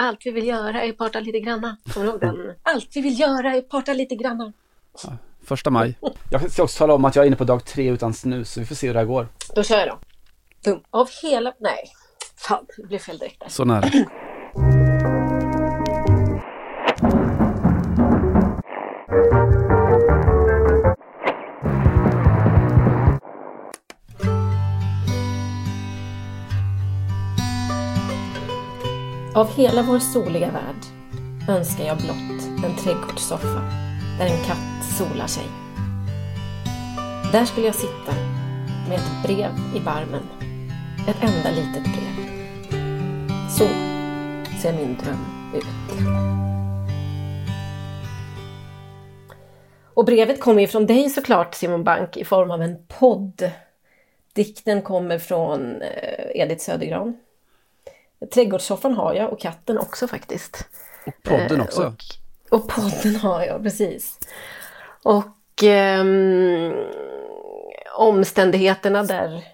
Allt vi vill göra är prata lite granna. Kommer du ihåg den? Allt vi vill göra är prata lite granna. Första maj. Jag ska också tala om att jag är inne på dag tre utan snus, så vi får se hur det här går. Då kör jag då. Boom. Av hela... Nej. Fan, det blev fel direkt där. Så nära. Av hela vår soliga värld önskar jag blott en trädgårdssoffa där en katt solar sig. Där skulle jag sitta med ett brev i barmen. Ett enda litet brev. Så ser min dröm ut. Och brevet kommer ju från dig såklart Simon Bank i form av en podd. Dikten kommer från eh, Edith Södergran. Trädgårdssoffan har jag och katten också faktiskt. Och podden Eh, också. Och, och podden har jag, precis. Och ehm, omständigheterna där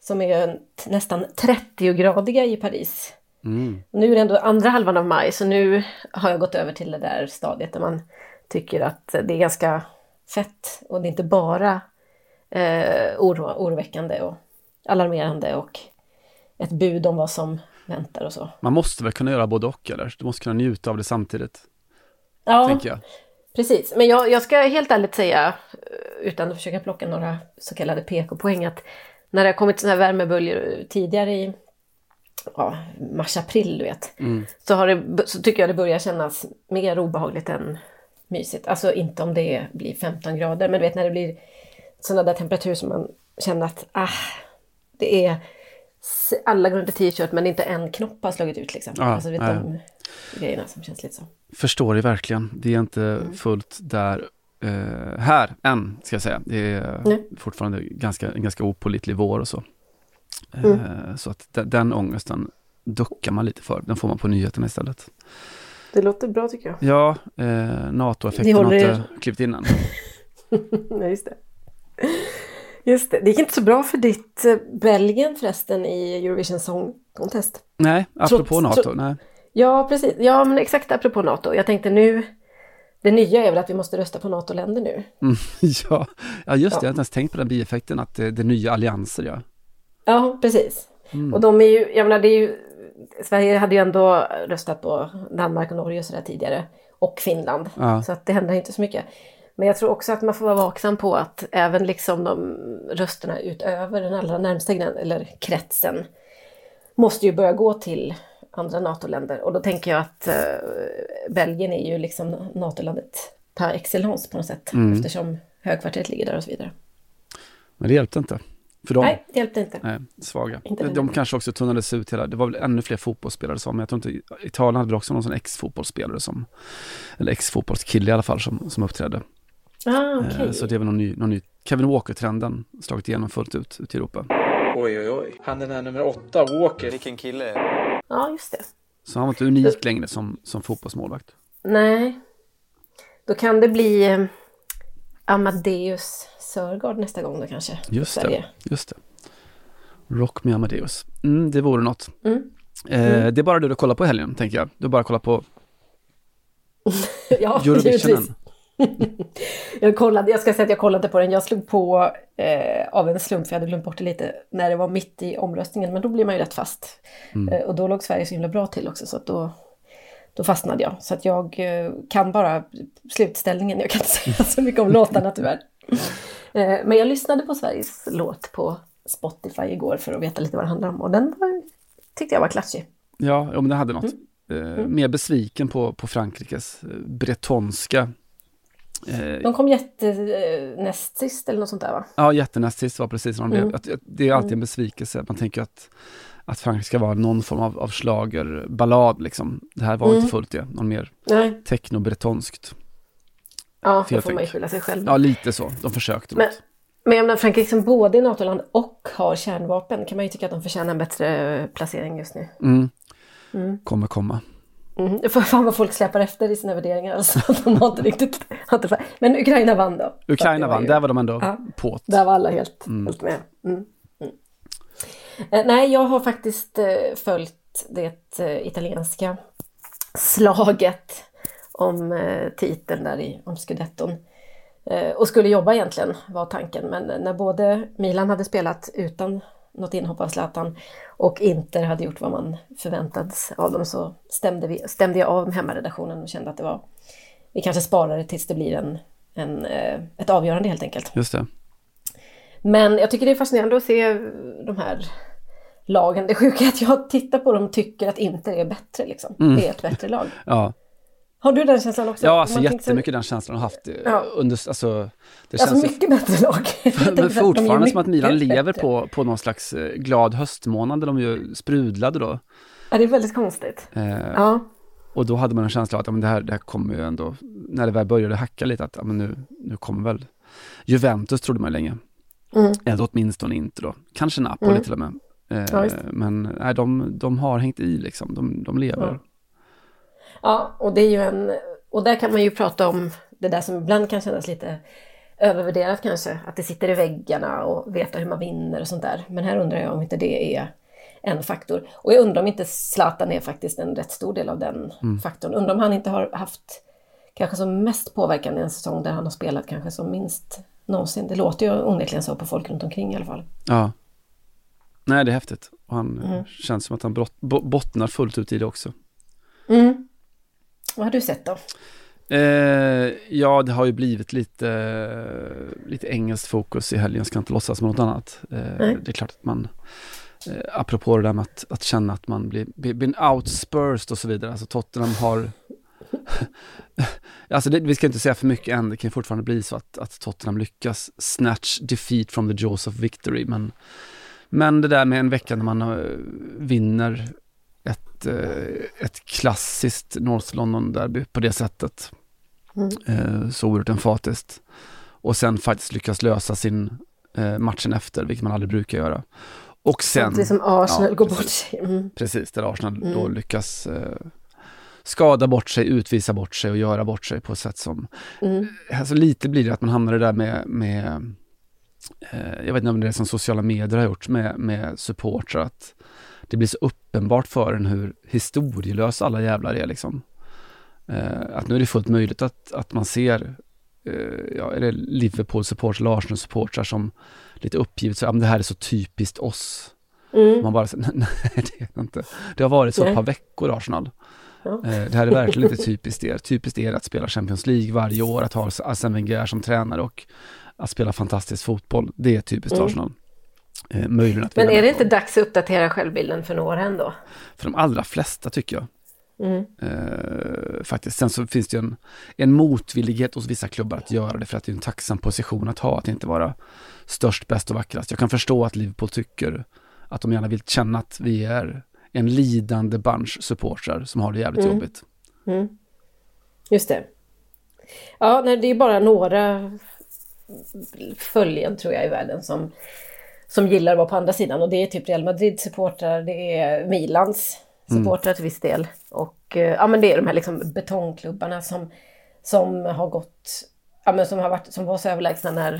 som är nästan 30-gradiga i Paris. Mm. Nu är det ändå andra halvan av maj så nu har jag gått över till det där stadiet där man tycker att det är ganska fett och det är inte bara eh, oro, oroväckande och alarmerande och ett bud om vad som väntar och så. Man måste väl kunna göra både och, eller? Du måste kunna njuta av det samtidigt, Ja, tänker jag. precis. Men jag, jag ska helt ärligt säga, eh, utan att försöka plocka några så kallade PK-poäng, att när det har kommit sådana här värmeböljor tidigare i ja, mars-april, du vet, så, har det, så tycker jag det börjar kännas mer obehagligt än mysigt. Alltså inte om det blir 15 grader, men du vet när det blir sådana där temperaturer som man känner att ah, det är alla går i t-shirt men inte en knopp har slagit ut liksom. Ja, alltså, vet, ja. de grejerna som känns lite så. Förstår det verkligen. Det är inte Mm. fullt där eh, här än, ska jag säga. Det är Nej. fortfarande ganska, en ganska opålitlig vår och så. Eh, Mm. Så att den, den ångesten duckar man lite för. Den får man på nyheterna istället. Det låter bra tycker jag. Ja, eh, NATO-effekten har inte er- klivit innan. Nej, just det. Just det. Det gick inte så bra för ditt eh, Belgien förresten i Eurovision Song Contest. Nej, apropå Trots- NATO. Nej. Ja, precis. Ja, men exakt apropå NATO. Jag tänkte nu, det nya är väl att vi måste rösta på NATO-länder nu. Mm, ja. ja, just det. Ja. Jag har inte ens tänkt på den bieffekten att det, det är nya allianser, ja. Ja, precis. Mm. Och de är ju, jag menar det är ju, Sverige hade ju ändå röstat på Danmark och Norge och sådär tidigare. Och Finland. Ja. Så att det händer inte så mycket. Men jag tror också att man får vara vaksam på att även liksom de rösterna utöver den allra närmsta eller kretsen måste ju börja gå till andra NATO-länder. Och då tänker jag att eh, Belgien är ju liksom NATO-landet par excellence på något sätt. Mm. Eftersom högkvarteret ligger där och så vidare. Men det hjälpte inte. För dem. Nej, det hjälpte inte. Nej, svaga. Inte de, de kanske också tunnades ut hela, det var väl ännu fler fotbollsspelare som, men jag tror inte, Italien hade väl också någon sån ex-fotbollsspelare som, eller ex-fotbollskille i alla fall som, som uppträdde. Ah. Eh, Så det är väl någon ny, någon ny Kevin Walker-trenden slagit igenom fullt ut ute i Europa. Oj, oj, oj. Han den där nummer åtta, Walker. Vilken kille. Ja, just det. Så han var inte unik längre som, som fotbollsmålvakt. Nej. Då kan det bli eh, Amadeus Sörgård nästa gång då kanske. Just det, just det. Rock med Amadeus. Mm, det vore något. Mm. Eh, det är bara du att kolla på helgen, tänker jag. Du bara kolla på ja, Eurovisionen. Jag, kollade, jag ska säga att jag kollade på den. Jag slog på eh, av en slump, för jag hade glömt bort det lite, när det var mitt i omröstningen. Men då blir man ju rätt fast. Mm. Eh, och då låg Sverige så himla bra till också, så att då, då fastnade jag. Så att jag eh, kan bara slutställningen. Jag kan inte säga så mycket om låtarna tyvärr. Eh, men jag lyssnade på Sveriges låt på Spotify igår för att veta lite vad det handlar om. Och den var, tyckte jag var klatschig. Ja, ja men det hade något. Mm. Eh, Mer besviken på, på Frankrikes eh, bretonska. Eh, De kom jätte eh, sist eller något sånt där va? ja, jättenäst sist var precis som de Mm. blev. Det är alltid en besvikelse. Man tänker att, att Frankrike ska vara någon form av, av schlagerballad liksom. Det här var Mm. inte fullt det. Någon mer techno-bretonskt. ja, då får man ju skylla sig själv. Ja, lite så. De försökte Men- något. Men jag menar, Frankrike som både är NATO-land och har kärnvapen kan man ju tycka att de förtjänar en bättre placering just nu. Mm. Kommer komma. Mm. För fan vad folk släpar efter i sina värderingar. Alltså, de har inte riktigt... Men Ukraina vann då. Ukraina vann, ju- där var de ändå Ja. på't. Där var alla helt, helt med. Mm. Mm. Eh, nej, jag har faktiskt eh, följt det eh, italienska slaget om titeln där i, om scudetton. Och skulle jobba egentligen var tanken, men när både Milan hade spelat utan något inhopp av Zlatan och Inter hade gjort vad man förväntades av dem så stämde, vi, stämde jag av med hemmaredaktionen och kände att det var vi kanske sparar det tills det blir en, en, eh, ett avgörande helt enkelt. Just det. Men jag tycker det är fascinerande att se de här lagen. Det sjuka är att jag tittar på dem och tycker att Inter är bättre. Liksom. Det är ett bättre lag. Ja, Har du den känslan också? ja alltså man tänker sig- jättemycket den känslan har haft. eh, Ja. Under, alltså, det Alltså känns ju mycket bättre lag. Men att fortfarande som att Milan lever bättre. på, på någon slags eh, glad höstmånad där de ju sprudlade då. Ja, det är väldigt konstigt. Eh, Ja, Och då hade man en känsla av att ja, men det, här, det här kommer ju ändå, när det väl började hacka lite, att ja, men nu, nu kommer väl Juventus trodde man länge. Mm. Eller åtminstone inte då. Kanske Napoli Mm. till och med. Eh, Ja, men nej, de, de har hängt i liksom, de, de lever. Ja. och det är ju en... Och där kan man ju prata om det där som ibland kan kännas lite övervärderat kanske. Att det sitter i väggarna och veta hur man vinner och sånt där. Men här undrar jag om inte det är en faktor. Och jag undrar om inte Zlatan är faktiskt en rätt stor del av den faktorn. Undrar om han inte har haft kanske som mest påverkan i en säsong där han har spelat kanske som minst någonsin. Det låter ju onekligen så på folk runt omkring i alla fall. Ja. Nej, det är häftigt. Och han Mm. känns som att han brott, bo, bottnar fullt ut i det också. Mm. Vad har du sett då? Eh, ja, det har ju blivit lite, lite engelskt fokus i helgen, ska inte låtsas med något annat. Eh, det är klart att man, eh, apropå det där med att, att känna att man blir, blir, blir outspursed och så vidare, alltså Tottenham har Alltså det, vi ska inte säga för mycket än, det kan fortfarande bli så att, att Tottenham lyckas snatch defeat from the jaws of victory, men, men det där med en vecka när man eh, vinner ett, eh, ett klassiskt North London-derby på det sättet. Eh, så oerhört emfatiskt. Och sen faktiskt lyckas lösa sin eh, matchen efter, vilket man aldrig brukar göra. Och sen... Samtidigt som Arsenal Ja, går bort sig. Mm. Precis, där Arsenal då lyckas skada bort sig, utvisa bort sig och göra bort sig på ett sätt som... Mm. Alltså lite blir det att man hamnar det där med, med jag vet inte om det är som sociala medier har gjort med, med supportrar, att det blir så uppenbart för en hur historielösa alla jävlar är liksom. Eh, att nu är det fullt möjligt att, att man ser eh, ja, är det Liverpool-supportrar eller Arsenal-supportrar som lite uppgivet ja, men det här är så typiskt oss. Mm. Man bara, nej, nej det är det inte. Det har varit så ett Nej. par veckor Arsenal. Ja. Eh, Det här är verkligen inte typiskt er. Typiskt er att spela Champions League varje år, att ha Arsene Wenger som tränare och att spela fantastisk fotboll. Det är typiskt Mm. Arsenal. Eh, möjligen att Men är det inte dags att uppdatera självbilden för några ändå? För de allra flesta tycker jag. Mm. Eh, faktiskt. Sen så finns det en, en motvillighet hos vissa klubbar att göra det för att det är en tacksam position att ha, att inte vara störst, bäst och vackrast. Jag kan förstå att Liverpool tycker att de gärna vill känna att vi är en lidande bunch supportrar som har det jävligt Mm. jobbigt. Just det. Ja, nej, det är bara några följen tror jag i världen som, som gillar att vara på andra sidan. Och det är typ Real Madrid-supportrar, det är Milans supportrar till viss del. Och eh, ja, men det är de här liksom betongklubbarna som, som har gått, ja men som har varit, som var så överlägsna när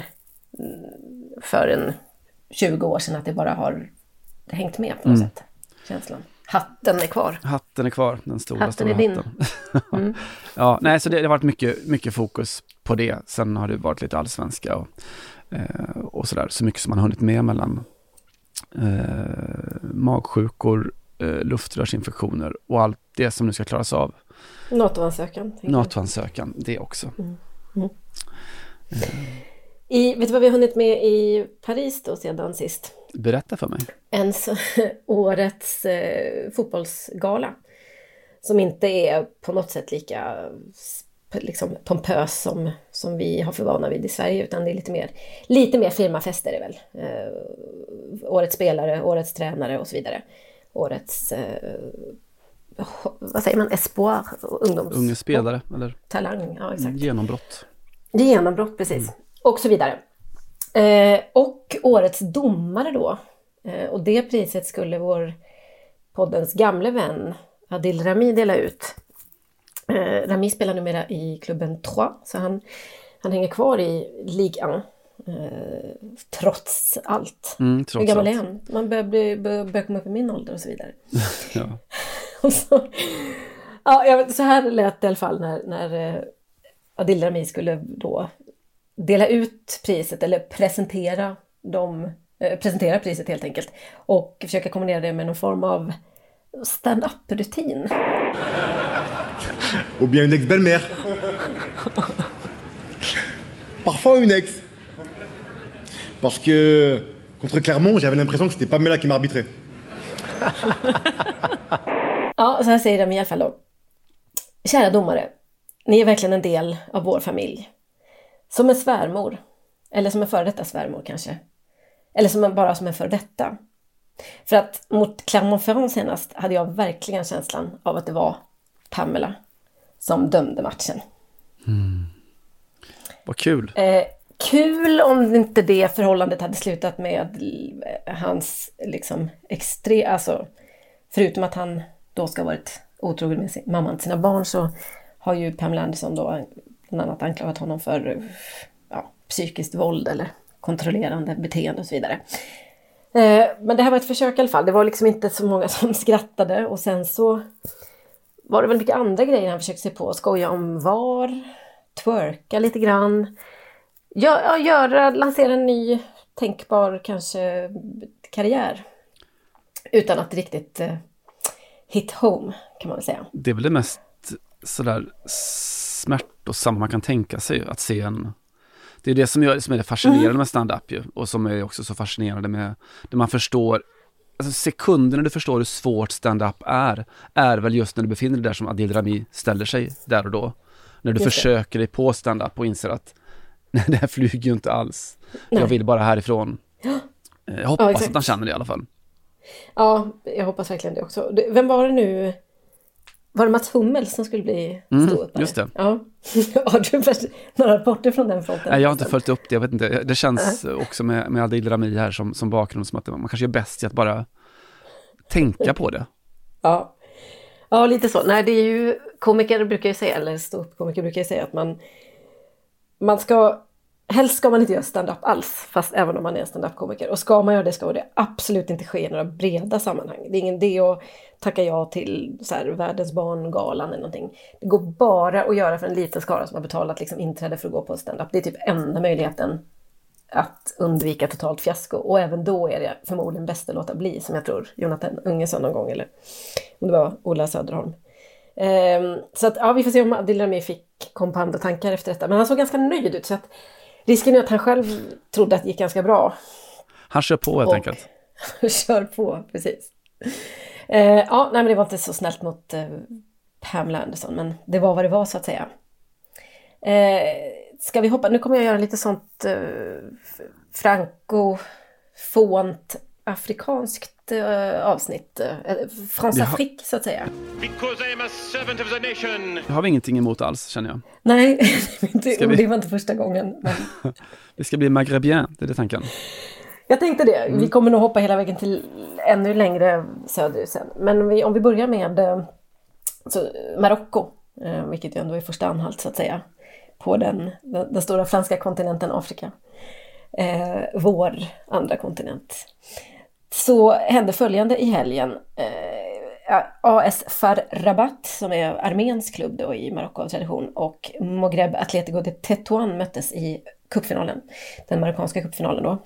mm, för en 20 år sedan att det bara har hängt med på något sätt. Känslan. Hatten är kvar. Hatten är kvar, den stora, Hatten stora är din. hatten. ja, nej, så det, det har varit mycket, mycket fokus på det. Sen har det varit lite allsvenska och, eh, och sådär. Så mycket som man har hunnit med mellan eh, magsjukor, eh, luftrörsinfektioner och allt det som nu ska klaras av. NATO-ansökan. NATO-ansökan, det också. I, vet du vad vi har hunnit med i Paris då sedan sist? Berätta för mig. En årets eh, fotbollsgala. som inte är på något sätt lika liksom, pompös som, som vi har för vana vid i Sverige, utan det är lite mer, lite mer firmafester är väl. Eh, årets spelare, årets tränare och så vidare. Årets, eh, vad säger man, espoir, ungdoms... Unge spelare, eller Talang, ja exakt. genombrott. Genombrott, precis. Och så vidare. Eh, och årets domare då. Eh, och det priset skulle vår poddens gamle vän Adil Rami dela ut. Eh, Rami spelar numera i klubben Troyes, så han, han hänger kvar i Ligue 1. Eh, trots allt. Mm, trots Hur gammal är allt. han? Man börjar, bli, börjar, börjar komma upp i min ålder och så vidare. Ja. Och så, ja, så här lät det i alla fall när, när eh, Adil Rami skulle då dela ut priset eller presentera, dem, eh, presentera priset helt enkelt. Och försöka kombinera det med någon form av stand-up-rutin. Ou bien une ex-belle-mère. Parfois une ex. Parce que contre Clermont, j'avais l'impression que c'était Pamela qui m'arbitrait. Ja, så här säger de i alla fall då. Kära domare, ni är verkligen en del av vår familj. Som en svärmor. Eller som en före detta svärmor kanske. Eller som en, bara som en före detta. För att mot Clermont-Ferrand senast hade jag verkligen känslan av att det var Pamela som dömde matchen. Vad kul. Eh, kul om inte det förhållandet hade slutat med eh, hans liksom extre... Alltså, förutom att han då ska ha varit otrogen med sin, mamman till sina barn så har ju Pamela Anderson då bland annat anklagat honom för ja, psykiskt våld eller kontrollerande beteende och så vidare. Eh, men det här var ett försök i alla fall. Det var liksom inte så många som skrattade och sen så var det väl mycket andra grejer han försökte sig på. Skoja om VAR, twerka lite grann. Ja, göra, lansera en ny tänkbar kanske karriär. Utan att riktigt eh, hit home kan man väl säga. Det är väl det mest sådär smärtosamma man kan tänka sig att se en det är det som, gör, som är det fascinerande med stand-up ju och som är också så fascinerande med det man förstår Alltså sekunderna du förstår hur svårt stand-up är, är väl just när du befinner dig där som Adil Rami ställer sig där och då. När du Just det. försöker dig på stand-up och inser att nej, det här flyger ju inte alls. Jag vill bara härifrån. Eh, Jag hoppas exakt. att han känner det i alla fall. Ja, jag hoppas verkligen det också. Vem var det nu? Var det Mats Hummel som skulle bli Mm, ståuppare? just det. Ja. Har du några rapporter från den fronten? Nej, jag har inte följt upp det, jag vet inte. Det känns också med, med Adil Rami här som, som bakgrund som att man kanske gör bäst i att bara tänka på det. Ja. ja, lite så. Nej, det är ju komiker brukar ju säga, eller ståuppkomiker brukar ju säga att man, man ska, helst ska man inte göra stand-up alls, fast även om man är en stand-up-komiker. Och ska man göra det ska det absolut inte ske i några breda sammanhang. Det är ingen idé att tacka ja till så här, Världens barngalan eller någonting. Det går bara att göra för en liten skara som har betalat liksom, inträde för att gå på stand-up. Det är typ enda möjligheten att undvika totalt fiasko. Och även då är det förmodligen bäst att låta bli, som jag tror Jonathan Unge sa någon gång, eller om det var Ola Söderholm. Um, så att, ja, vi får se om Adil Rami fick kom på andra tankar efter detta. Men han såg ganska nöjd ut, så att risken är att han själv trodde att det gick ganska bra. Han kör på helt Och- enkelt. Kör på, precis. Eh, ja, nej men det var inte så snällt mot eh, Pamela Anderson, men det var vad det var så att säga. Eh, ska vi hoppa, nu kommer jag göra lite sånt eh, franco-font afrikanskt eh, avsnitt. France Jaha. Afrique så att säga. Because I am a servant of the nation. Det har vi ingenting emot alls, känner jag. Nej, det, vi- det var inte första gången. Men Det ska bli magrebien, det är det tanken. jag tänkte det, vi kommer nog hoppa hela vägen till ännu längre söderut sen. Men vi, om vi börjar med eh, Marocko, eh, vilket ju ändå är första anhalt så att säga, på den, den, den stora franska kontinenten Afrika. Eh, vår andra kontinent. Så hände följande i helgen. Eh, AS FAR Rabat, som är arméns klubb då i Marocko av tradition, och Mogreb Atletico de Tetouan möttes i cupfinalen. Den marockanska cupfinalen då.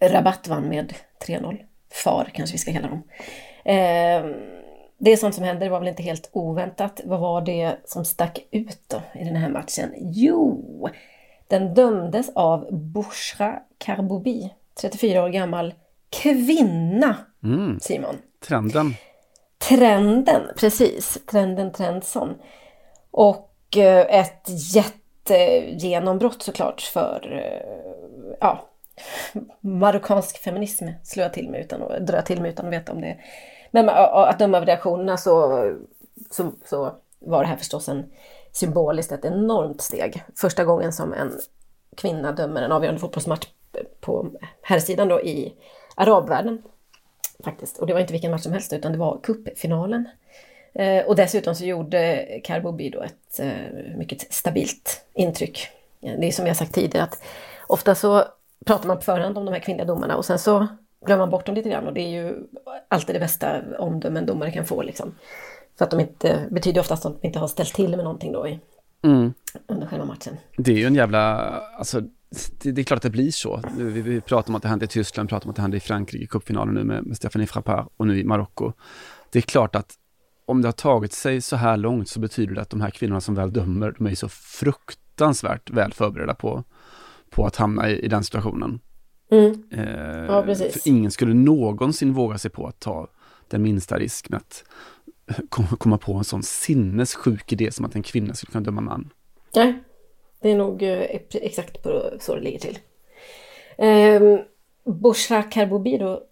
Rabat vann med 3-0. FAR kanske vi ska kalla dem. Eh, det är sånt som händer, det var väl inte helt oväntat. Vad var det som stack ut då i den här matchen? Jo, den dömdes av Bouchra Karboubi, 34 år gammal kvinna, Mm, Simon. trenden. Trenden, precis. Trenden Trendsson. Och eh, ett jättegenombrott såklart för eh, ja, marockansk feminism slår jag till mig utan att dra till mig utan att veta om det. Men att döma av reaktionerna så, så, så var det här förstås en symboliskt ett enormt steg. Första gången som en kvinna dömer en avgörande fotbollsmatch på herrsidan då i arabvärlden. Faktiskt. Och det var inte vilken match som helst utan det var cupfinalen. Eh, och dessutom så gjorde Karbobi då ett eh, mycket stabilt intryck. Det är som jag sagt tidigare att ofta så pratar man på förhand om de här kvinnliga domarna och sen så glömmer man bort dem lite grann och det är ju alltid det bästa omdöme en domare kan få liksom. För att de inte, betyder oftast att de inte har ställt till med någonting då i, mm. under själva matchen. Det är ju en jävla, alltså det, det, är klart att det blir så. Vi, vi pratar om att det hände i Tyskland, pratar om att det hände i Frankrike i cupfinalen nu med, med Stephanie Frappard och nu i Marocko. Det är klart att om det har tagit sig så här långt så betyder det att de här kvinnorna som väl dömer, de är så fruktansvärt väl förberedda på, på att hamna i, i den situationen. Mm. Eh, ja, precis. För ingen skulle någonsin våga sig på att ta den minsta risk med att komma på en sån sinnessjuk idé som att en kvinna skulle kunna döma man. Nej, det är nog eh, exakt på så det ligger till. Eh, Bushra Karbobi då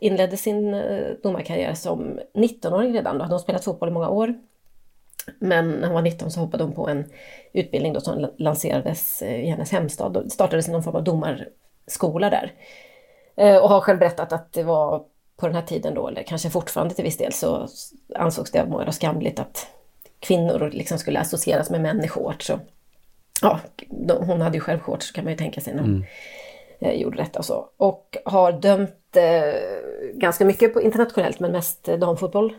inledde sin eh, domarkarriär som 19-åring redan. Då hade hon spelat fotboll i många år. Men när hon var 19 så hoppade hon på en utbildning då som lanserades eh, i hennes hemstad. Då startades någon form av domarskola där. Och har själv berättat att det var på den här tiden då, eller kanske fortfarande till viss del, så ansågs det av många skamligt att kvinnor liksom skulle associeras med män i shorts. Och, ja, hon hade ju själv shorts kan man ju tänka sig när hon mm. gjorde detta och så. Och har dömt eh, ganska mycket på internationellt men mest damfotboll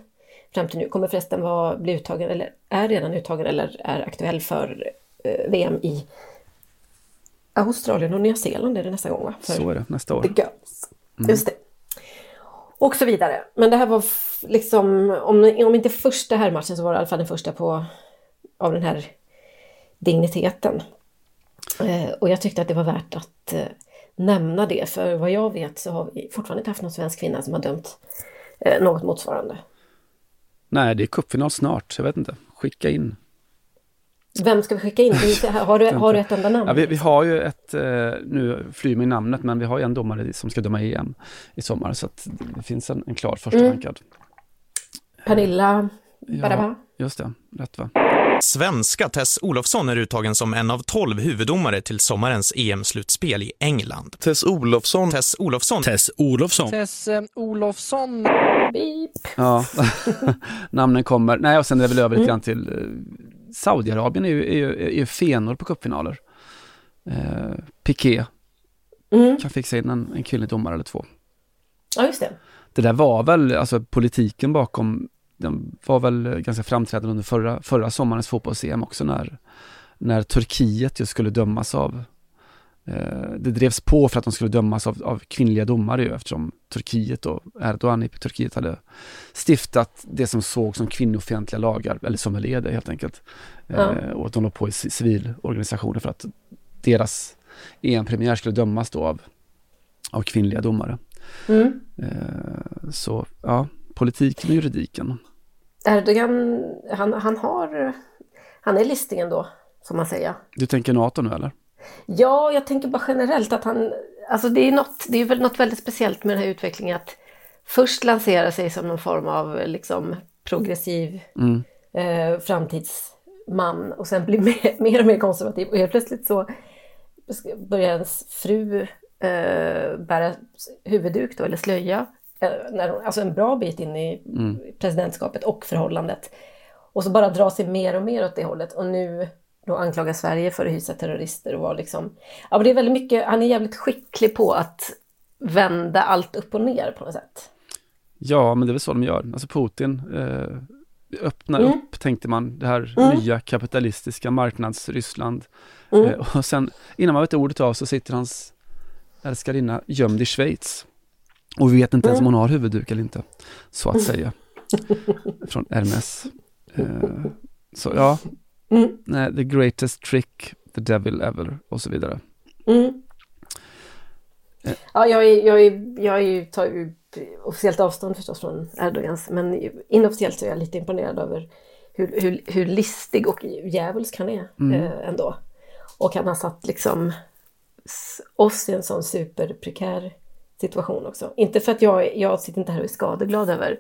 fram till nu. Kommer förresten vara, bli uttagen, eller är redan uttagen eller är aktuell för eh, VM i Australien och Nya Zeeland är det nästa gång va? För så är det, nästa år. The Girls. Mm. Just det. Och så vidare. Men det här var liksom, om, om inte första herrmatchen så var det i alla fall den första på, av den här digniteten. Eh, och jag tyckte att det var värt att eh, nämna det, för vad jag vet så har vi fortfarande inte haft någon svensk kvinna som har dömt eh, något motsvarande. Nej, det är cupfinal snart, jag vet inte. Skicka in. Vem ska vi skicka in? Har du, har du ett enda namn? Ja, vi, vi, har ju ett, nu flyr mig namnet, men vi har ju en domare som ska döma EM i sommar, så att det finns en, en klar första mm. Pernilla Baraba? Ja, just det, rätt va? Svenska Tess Olofsson är uttagen som en av tolv huvuddomare till sommarens EM-slutspel i England. Tess Olofsson. Tess Olofsson. Tess Olofsson. Tess eh, Olofsson. Beep. Ja, namnen kommer. Nej, och sen är det väl över lite mm. grann till eh, Saudiarabien är ju, är ju, är ju fenor på cupfinaler. Eh, Piqué mm. kan fixa in en, en kvinnlig domare eller två. Ja, just det. Det där var väl, alltså politiken bakom, den var väl ganska framträdande under förra, förra sommarens fotbolls-EM också när, när Turkiet just skulle dömas av Eh, det drevs på för att de skulle dömas av, av kvinnliga domare ju, eftersom Turkiet och Erdogan i Turkiet hade stiftat det som såg som kvinnofientliga lagar, eller som väl är det helt enkelt. Ja. Eh, och att de låg på i civilorganisationer för att deras EM-premiär skulle dömas då av, av kvinnliga domare. Mm. Eh, så ja, politiken och juridiken. Erdogan, han, han har, han är listingen då, får man säga. Du tänker NATO nu eller? Ja, jag tänker bara generellt att han, alltså det är, något, det är väl något väldigt speciellt med den här utvecklingen att först lansera sig som någon form av liksom progressiv mm. eh, framtidsman och sen bli mer, mer och mer konservativ och helt plötsligt så börjar ens fru eh, bära huvudduk då, eller slöja, när hon, alltså en bra bit in i mm. presidentskapet och förhållandet. Och så bara dra sig mer och mer åt det hållet och nu då anklagar Sverige för att hysa terrorister och var liksom... Ja, men det är väldigt mycket, han är jävligt skicklig på att vända allt upp och ner på något sätt. Ja, men det är väl så de gör. Alltså Putin eh, öppnar mm. upp, tänkte man, det här mm. nya kapitalistiska marknads-Ryssland. Mm. Eh, och sen, innan man vet ordet av så sitter hans älskarinna gömd i Schweiz. Och vi vet inte ens om hon har huvudduk eller inte, så att säga. Från Hermes. Eh, så ja, Mm. Nej, the greatest trick the devil ever och så vidare. Mm. Ja, jag, är, jag, är, jag är, tar ju officiellt avstånd förstås från Erdogans, men inofficiellt så är jag lite imponerad över hur, hur, hur listig och djävulsk han är Mm. eh, ändå. Och han har satt liksom oss i en sån superprekär situation också. Inte för att jag, jag sitter inte här och är skadeglad över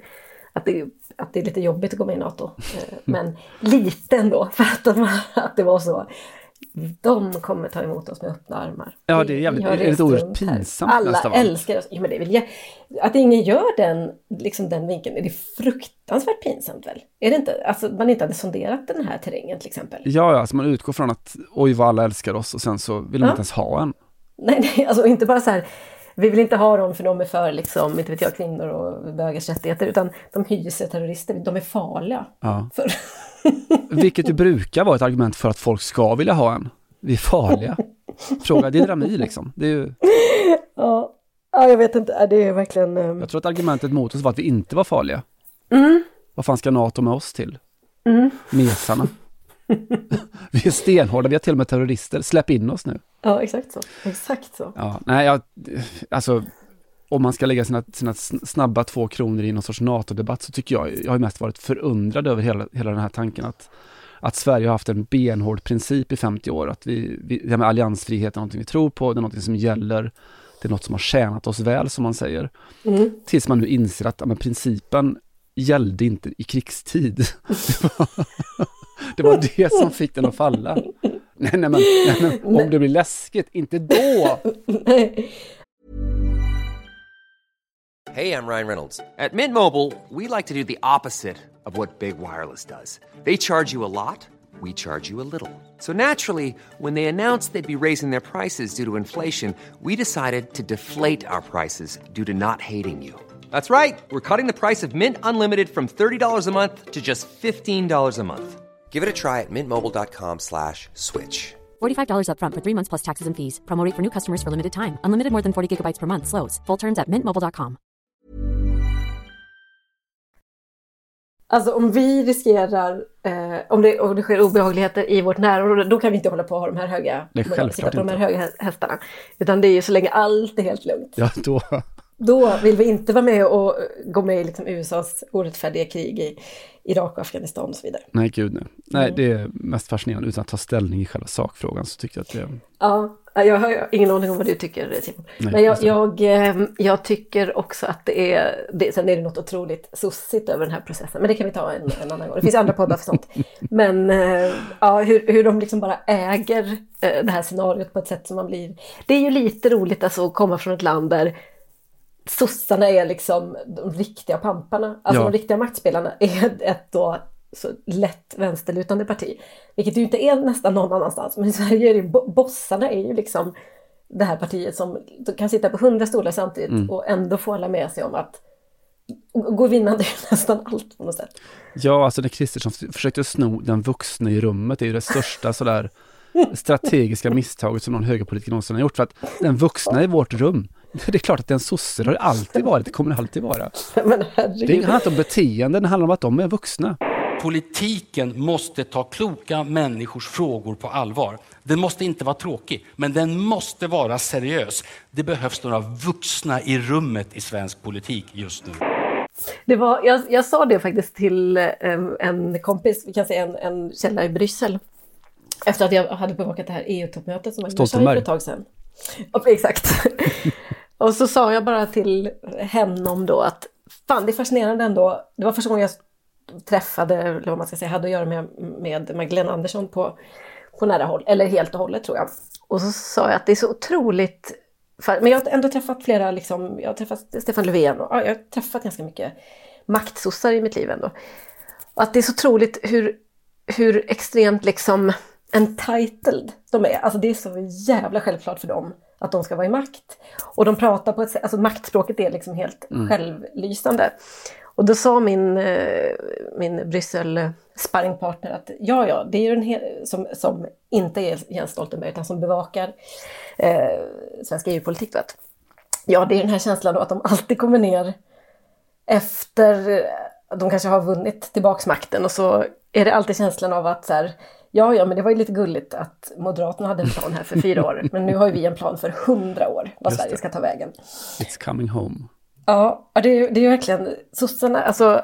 att det, att det är lite jobbigt att gå med i NATO. Eh, men lite ändå för att, de, att det var så. De kommer ta emot oss med öppna armar. Ja, det är jävligt- det är lite oerhört pinsamt Alla allt. älskar oss. Ja, men det väl, jä- att ingen gör den, liksom den vinkeln, är det fruktansvärt pinsamt väl? Är det inte? Alltså man inte hade sonderat den här terrängen till exempel. Ja, ja, alltså man utgår från att oj vad alla älskar oss och sen så vill Ja. inte ens ha en. Nej, nej, alltså inte bara så här, vi vill inte ha dem för de är för liksom, inte vet jag, kvinnor och bögars rättigheter, utan de hyser terrorister, de är farliga. Ja. För, Vilket ju brukar vara ett argument för att folk ska vilja ha en. Vi är farliga. Fråga Edi Rami liksom. Det är ju, ja, ja, jag vet inte, det är verkligen... ehm, jag tror att argumentet mot oss var att vi inte var farliga. Mm, Vad fan ska NATO med oss till? mm. Mesarna. vi är stenhårda, vi har till och med terrorister. Släpp in oss nu. Ja, exakt så. Exakt så. Ja, nej, jag, alltså om man ska lägga sina, sina sn- snabba två kronor i någon sorts NATO-debatt så tycker jag, jag har mest varit förundrad över hela, hela den här tanken att, att Sverige har haft en benhård princip i 50 år, att vi, vi, det här med alliansfrihet är någonting vi tror på, det är någonting som gäller, det är något som har tjänat oss väl som man säger. Mm. Tills man nu inser att ja, men principen gällde inte i krigstid. Det var, det som fick den att falla. Nej, nej, men, nej, men om det blir läskigt, inte då! Hej, jag Ryan Reynolds. På Mint Mobile, we like to do the opposite of what Big Wireless does. They charge you a lot, we charge you a little. So naturally, when they announced they'd be raising their prices due to inflation, we decided to deflate our prices due to not hating you. That's right. We're cutting the price of Mint Unlimited from $30 a month to just $15 a month. Give it a try at mintmobile.com slash switch. $45 upfront for three months plus taxes and fees. Promo rate for new customers for limited time. Unlimited more than 40 gigabytes per month. Slows. Full terms at mintmobile.com. Alltså om vi riskerar, eh, om, det, om det sker obehagligheter i vårt närområde, då kan vi inte hålla på och ha de här höga, Nej, självklart sitta på de här inte. höga hä- hästarna. Utan det är ju så länge allt är helt lugnt. Ja, då... Då vill vi inte vara med och gå med i liksom USAs orättfärdiga krig i Irak och Afghanistan och så vidare. Nej, gud nej. Nej, Mm. det är mest fascinerande. Utan att ta ställning i själva sakfrågan så tycker jag att det... Ja, jag har ingen aning om vad du tycker Simon. Nej, Men jag, jag, eh, jag tycker också att det är, det, sen är det något otroligt sossigt över den här processen. Men det kan vi ta en, en annan gång. Det finns andra poddar för sånt. Men eh, ja, hur, hur de liksom bara äger eh, det här scenariot på ett sätt som man blir... Det är ju lite roligt alltså att komma från ett land där sossarna är liksom de riktiga pamparna. Alltså Ja. de riktiga maktspelarna är ett då så lätt vänsterlutande parti. Vilket ju inte är nästan någon annanstans. Men i Sverige är det ju, bo- bossarna är ju liksom det här partiet som kan sitta på hundra stolar samtidigt Mm. och ändå få alla med sig om att gå vinnande i nästan allt på något sätt. Ja, alltså när Kristersson försökte sno den vuxna i rummet det är ju det största sådär strategiska misstaget som någon högerpolitiker någonsin har gjort. För att den vuxna i vårt rum, det är klart att den sosse det har det alltid varit, det kommer det alltid vara. Men Det herregud. handlar inte om beteende, det handlar om att de är vuxna. Politiken måste ta kloka människors frågor på allvar. Den måste inte vara tråkig, men den måste vara seriös. Det behövs några vuxna i rummet i svensk politik just nu. Det var, jag, jag sa det faktiskt till eh, en kompis, vi kan säga en, en källa i Bryssel. Efter att jag hade bevakat det här EU-toppmötet som var i Stoltenberg. för ett tag sedan. Exakt och så sa jag bara till henne om då att fan det är fascinerande ändå. Det var första gången jag träffade, eller vad man ska säga, hade att göra med, med Magdalena Andersson på, på nära håll, eller helt och hållet tror jag. Och så sa jag att det är så otroligt, men jag har ändå träffat flera, liksom, jag har träffat Stefan Löfven och ja, jag har träffat ganska mycket maktsossar i mitt liv ändå. Och att det är så otroligt hur, hur extremt liksom entitled de är. Alltså det är så jävla självklart för dem att de ska vara i makt. Och de pratar på ett sätt, alltså maktspråket är liksom helt Mm. självlysande. Och då sa min, eh, min Bryssel sparringpartner att ja, ja, det är ju en hel, som, som inte är Jens Stoltenberg utan som bevakar eh, svensk EU-politik. ja, det är den här känslan då att de alltid kommer ner efter de kanske har vunnit tillbaks makten och så är det alltid känslan av att så här, ja, ja, men det var ju lite gulligt att Moderaterna hade en plan här för fyra år, men nu har ju vi en plan för hundra år vad Sverige ska ta vägen. It's coming home. Ja, det är, det är verkligen sossarna, alltså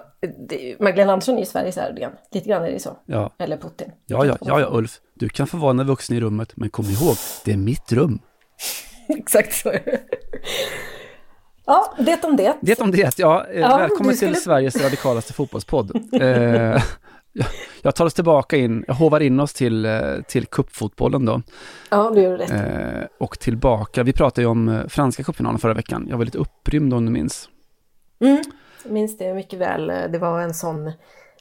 det, Magdalena Andersson är ju Sveriges Erdogan. Lite grann är det så. Ja. Eller Putin. Ja, ja, ja, ja, Ulf. Du kan få vara den vuxna i rummet, men kom ihåg, det är mitt rum. Exakt så är det. Ja, det om det. Det om det, ja. eh, Ja, Välkommen skulle- till Sveriges radikalaste fotbollspodd. Jag- tar oss tillbaka in, jag hovar in oss till, eh, till kuppfotbollen då. Ja, det gör du rätt. Eh, och tillbaka, vi pratade ju om eh, franska cupfinalen förra veckan. Jag var lite upprymd om du minns. Mm. Minns det mycket väl. Det var en sån,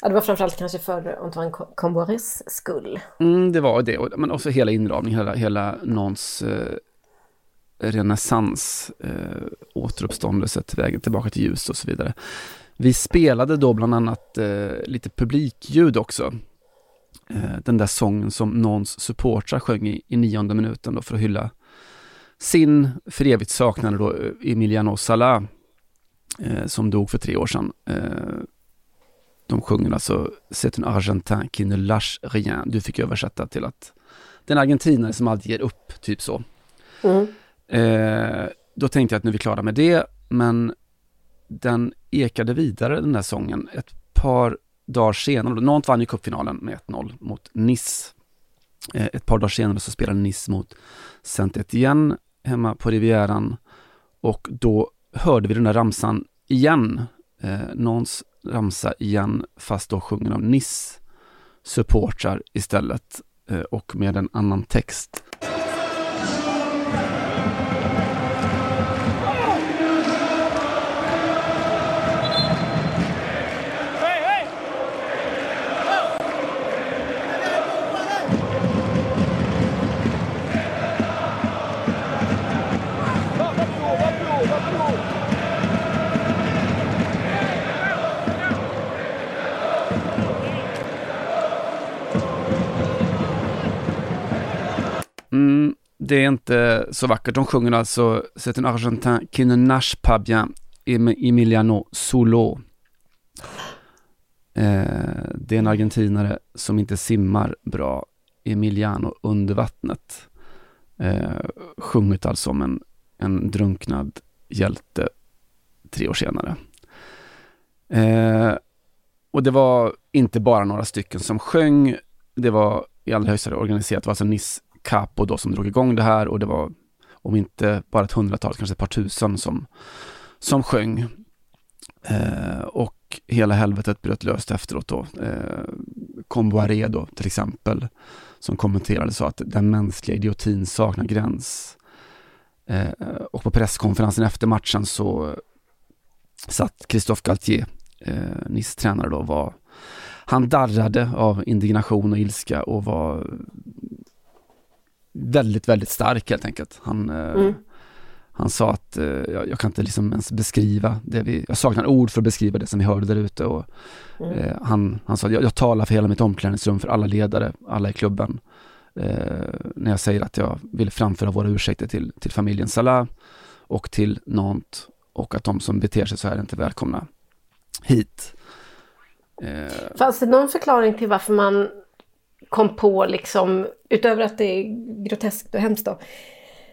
ja det var framförallt kanske för Antoine Comboires skull. Mm, det var det, men också hela inramningen, hela, hela någons eh, renässans, eh, återuppståndelse, till vägen tillbaka till ljus och så vidare. Vi spelade då bland annat eh, lite publikljud också. Eh, den där sången som någons supportrar sjöng i, i nionde minuten då för att hylla sin för evigt saknade då eh, Emiliano Sala eh, som dog för tre år sedan. Eh, de sjunger alltså C'est un argentin qui ne lâche rien. Du fick översätta till att den argentinare som aldrig ger upp, typ så. Mm. Eh, då tänkte jag att nu är vi klara med det, men den ekade vidare den där sången ett par dagar senare. Nantes vann ju cupfinalen med 1-0 mot Nice. Eh, ett par dagar senare så spelade Nice mot Saint-Étienne hemma på Rivieran och då hörde vi den där ramsan igen. Eh, Nantes ramsa igen, fast då sjungen av Nice supportrar istället eh, och med en annan text. Det är inte så vackert. De sjunger alltså C'est un argentin qui ne nage pas bien, Emiliano Solo. Eh, det är en argentinare som inte simmar bra, Emiliano under vattnet. Eh, sjungit alltså om en, en drunknad hjälte tre år senare. Eh, och det var inte bara några stycken som sjöng, det var i allra högsta grad organiserat. Det var alltså NIS Capo då som drog igång det här och det var om inte bara ett hundratal, kanske ett par tusen som, som sjöng. Eh, och hela helvetet bröt löst efteråt då. Eh, Comboiré då till exempel, som kommenterade sa att den mänskliga idiotin saknar gräns. Eh, och på presskonferensen efter matchen så satt Christophe Galtier, eh, Nice tränare då, var han darrade av indignation och ilska och var väldigt, väldigt stark helt enkelt. Han, eh, Mm. han sa att eh, jag, jag kan inte liksom ens beskriva det vi, jag saknar ord för att beskriva det som vi hörde där ute och Mm. eh, han, han sa att jag, jag talar för hela mitt omklädningsrum, för alla ledare, alla i klubben. Eh, när jag säger att jag vill framföra våra ursäkter till, till familjen Salah och till Nantes och att de som beter sig så här är inte välkomna hit. Eh, Fanns det någon förklaring till varför man kom på, liksom, utöver att det är groteskt och hemskt då,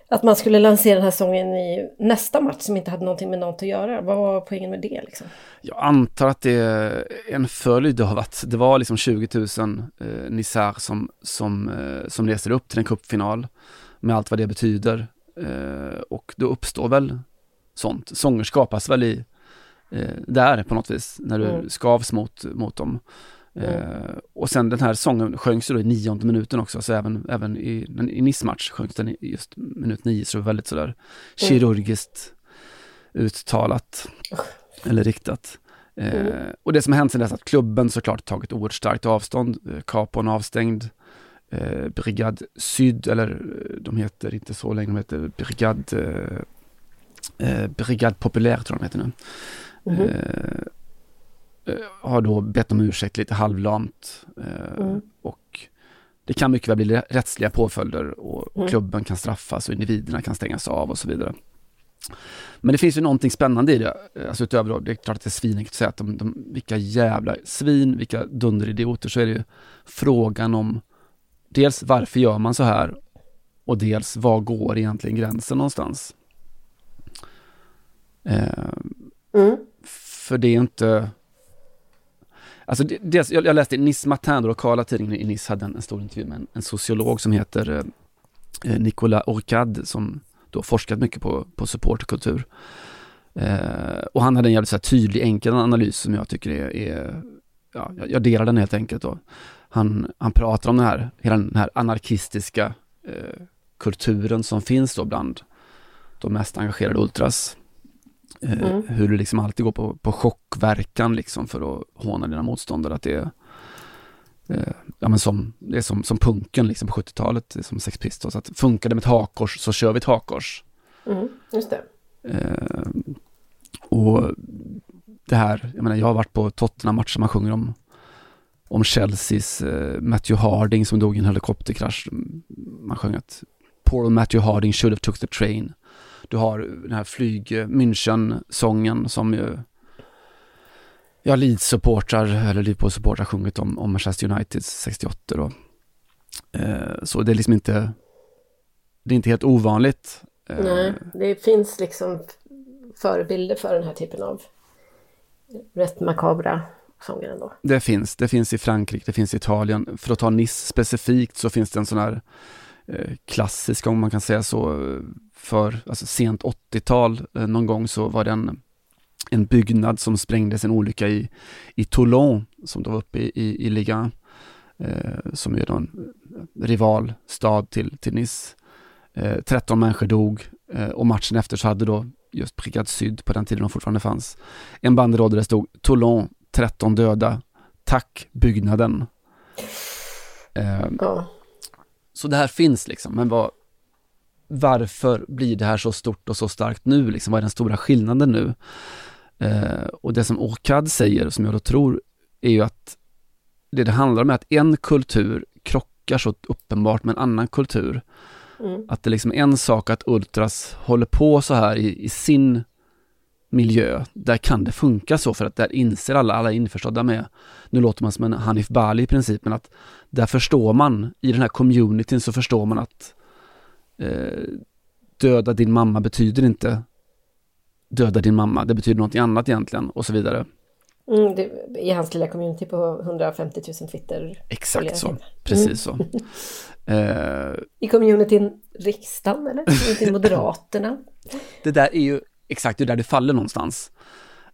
att man skulle lansera den här sången i nästa match som inte hade någonting med något att göra? Vad var poängen med det liksom? Jag antar att det är en följd av att det var liksom 20 000 eh, Nisar som, som, eh, som reser upp till en cupfinal med allt vad det betyder. Eh, och då uppstår väl sånt. Sånger skapas väl i eh, där på något vis, när du Mm. skavs mot, mot dem. Eh, och sen den här sången sjöngs då i nionde minuten också, så även, även i, i Nice-match sjöngs den i just minut nio, så det var väldigt sådär kirurgiskt uttalat eller riktat. Eh, Mm. och det som har hänt sedan dess är att klubben såklart tagit oerhört starkt avstånd, eh, Capon avstängd, eh, Brigad Syd, eller eh, de heter inte så länge, de heter Brigad, eh, eh, Brigad Populär tror jag de heter nu. Mhm. Eh, har då bett om ursäkt lite halvlamt eh, Mm. och det kan mycket väl bli rättsliga påföljder och, och Mm. klubben kan straffas och individerna kan stängas av och så vidare. Men det finns ju någonting spännande i det, eh, alltså utöver då, det är klart att det är svinigt att säga att de, de, vilka jävla svin, vilka dunderidioter, så är det ju frågan om dels varför gör man så här och dels var går egentligen gränsen någonstans? Eh, Mm. För det är inte... Alltså dels, jag, jag läste i Nice Matin, den lokala tidningen i Nice hade en, en stor intervju med en, en sociolog som heter eh, eh Nicolas Orcade som då forskat mycket på, på supporterkultur. Eh, och han hade en jävligt så här, tydlig, enkel analys som jag tycker är, är ja, jag, jag delar den helt enkelt. Då. Han, han pratar om den här, hela den här anarkistiska eh, kulturen som finns då bland de mest engagerade ultras. Eh, Mm. Hur du liksom alltid går på, på chockverkan liksom för att håna dina motståndare. Att det är, eh, ja, men som, det är som, som punken liksom på 70-talet, det är som Sex Pistols. Att funkar det med ett hakkors så kör vi ett hakkors. Mm. Just det. Eh, och det här, jag menar jag har varit på Tottenham-matcher, man sjunger om, om Chelseas eh, Matthew Harding som dog i en helikopterkrasch. Man sjöng att Poor Matthew Harding should have took the train. Du har den här flyg München-sången som ju Ja, Leeds-supportrar, eller Liverpool-supportrar sjungit om, om Manchester United 68 då. Eh, så det är liksom inte, det är inte helt ovanligt. Eh, Nej, det finns liksom förebilder för den här typen av rätt makabra sånger ändå. Det finns, det finns i Frankrike, det finns i Italien. För att ta Nice specifikt så finns det en sån här eh, klassisk, om man kan säga så, för alltså sent 80-tal eh, någon gång så var det en, en byggnad som sprängdes, en olycka i, i Toulon, som då var uppe i, i, i Liga, eh, som är en rivalstad till, till Nice. Eh, 13 människor dog eh, och matchen efter så hade då just Brigade Syd på den tiden de fortfarande fanns. En banderoll där det stod Toulon 13 döda. Tack byggnaden. Eh, Ja. Så det här finns liksom, men vad, varför blir det här så stort och så starkt nu? Liksom, vad är den stora skillnaden nu? Eh, och det som Orkad säger, som jag då tror, är ju att det det handlar om är att en kultur krockar så uppenbart med en annan kultur. Mm. Att det liksom är en sak att Ultras håller på så här i, i sin miljö. Där kan det funka så för att där inser alla, alla är införstådda med, nu låter man som en Hanif Bali i princip, men att där förstår man, i den här communityn så förstår man att eh, döda din mamma betyder inte döda din mamma, det betyder något annat egentligen och så vidare. Mm, det, I hans lilla community på 150 000 Twitter. Exakt så, precis Mm. så. Eh, I communityn riksdagen eller? Communityn Moderaterna. det där är ju exakt det är där det faller någonstans.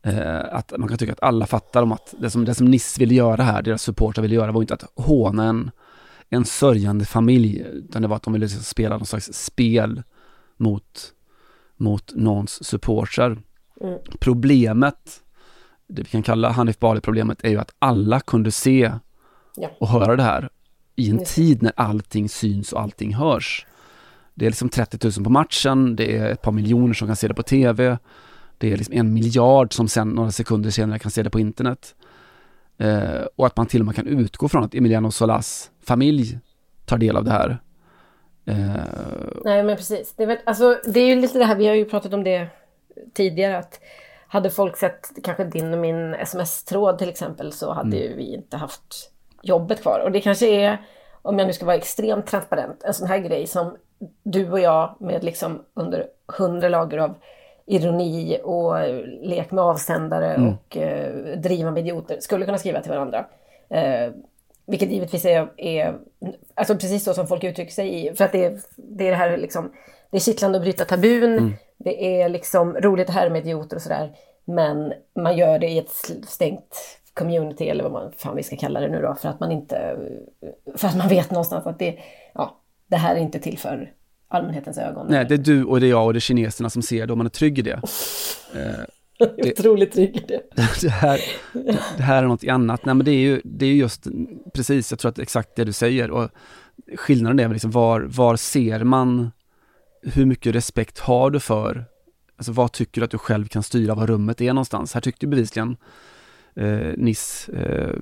Eh, att man kan tycka att alla fattar om att det som, det som Niss ville göra här, deras supportrar ville göra var inte att håna en, en sörjande familj, utan det var att de ville spela någon slags spel mot, mot någons supportrar. Mm. Problemet, det vi kan kalla Hanif Bali-problemet, är ju att alla kunde se Ja. och höra det här i en det. tid när allting syns och allting hörs. Det är liksom 30 000 på matchen, det är ett par miljoner som kan se det på tv, det är liksom en miljard som sen några sekunder senare kan se det på internet. Eh, och att man till och med kan utgå från att Emiliano Solas familj tar del av det här. Eh, Nej men precis. Det är, väl, alltså, det är ju lite det här, vi har ju pratat om det tidigare att hade folk sett kanske din och min sms-tråd till exempel så hade Mm. ju vi inte haft jobbet kvar. Och det kanske är, om jag nu ska vara extremt transparent, en sån här grej som du och jag med liksom under hundra lager av ironi och lek med avsändare Mm. och eh, driva med idioter skulle kunna skriva till varandra. Eh, vilket givetvis är, är alltså precis så som folk uttrycker sig i, för att det är det, är det här liksom, det är kittlande att bryta tabun, Mm. det är liksom roligt att härma med idioter och sådär, men man gör det i ett stängt community eller vad man fan vi ska kalla det nu då, för att man inte, för att man vet någonstans att det, ja, det här är inte till för allmänhetens ögon. nej, det är du och det är jag och det är kineserna som ser det och man är trygg i det. Eh, Jag är otroligt trygg i det. det, här, det här är något annat. Nej men det är ju, det är ju just, precis, jag tror att det är exakt det du säger. Och skillnaden är väl liksom var, var ser man, hur mycket respekt har du för, alltså vad tycker du att du själv kan styra var rummet är någonstans? Här tyckte bevisligen eh, Niss eh,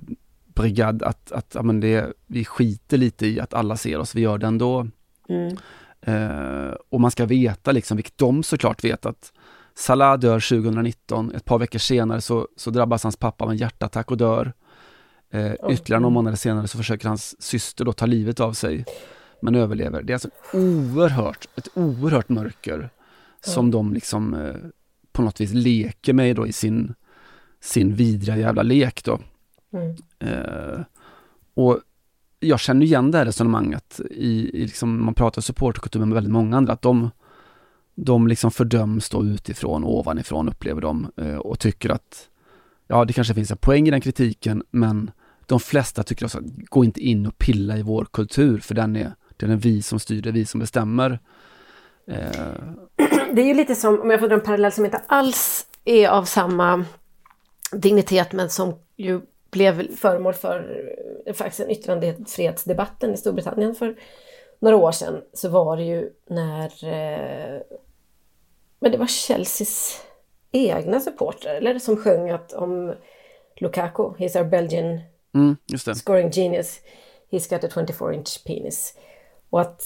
brigad att, att ja, men det, vi skiter lite i att alla ser oss, vi gör det ändå. Mm. Eh, och man ska veta, liksom, vilket de såklart vet, att Salah dör 2019, ett par veckor senare så, så drabbas hans pappa av en hjärtattack och dör. Eh, ytterligare några månader senare så försöker hans syster då ta livet av sig, men överlever. Det är alltså oerhört, ett oerhört mörker som de liksom eh, på något vis leker mig då i sin, sin vidriga jävla lek då. Mm. Eh, och jag känner igen det här resonemanget i, i liksom, man pratar supporterkultur med väldigt många andra, att de, de liksom fördöms då utifrån och ovanifrån upplever de eh, och tycker att ja, det kanske finns en poäng i den kritiken, men de flesta tycker också att gå inte in och pilla i vår kultur, för den är, den är vi som styr, det är vi som bestämmer. Eh. Det är ju lite som, om jag får dra en parallell som inte alls är av samma dignitet men som ju blev föremål för eh, faktiskt en yttrandefrihetsdebatten i Storbritannien för några år sedan så var det ju när eh, men det var Chelseas egna supportrar eller som sjöng att om Lukaku, he's our Belgian mm, scoring genius, he's got a 24 inch penis. Och att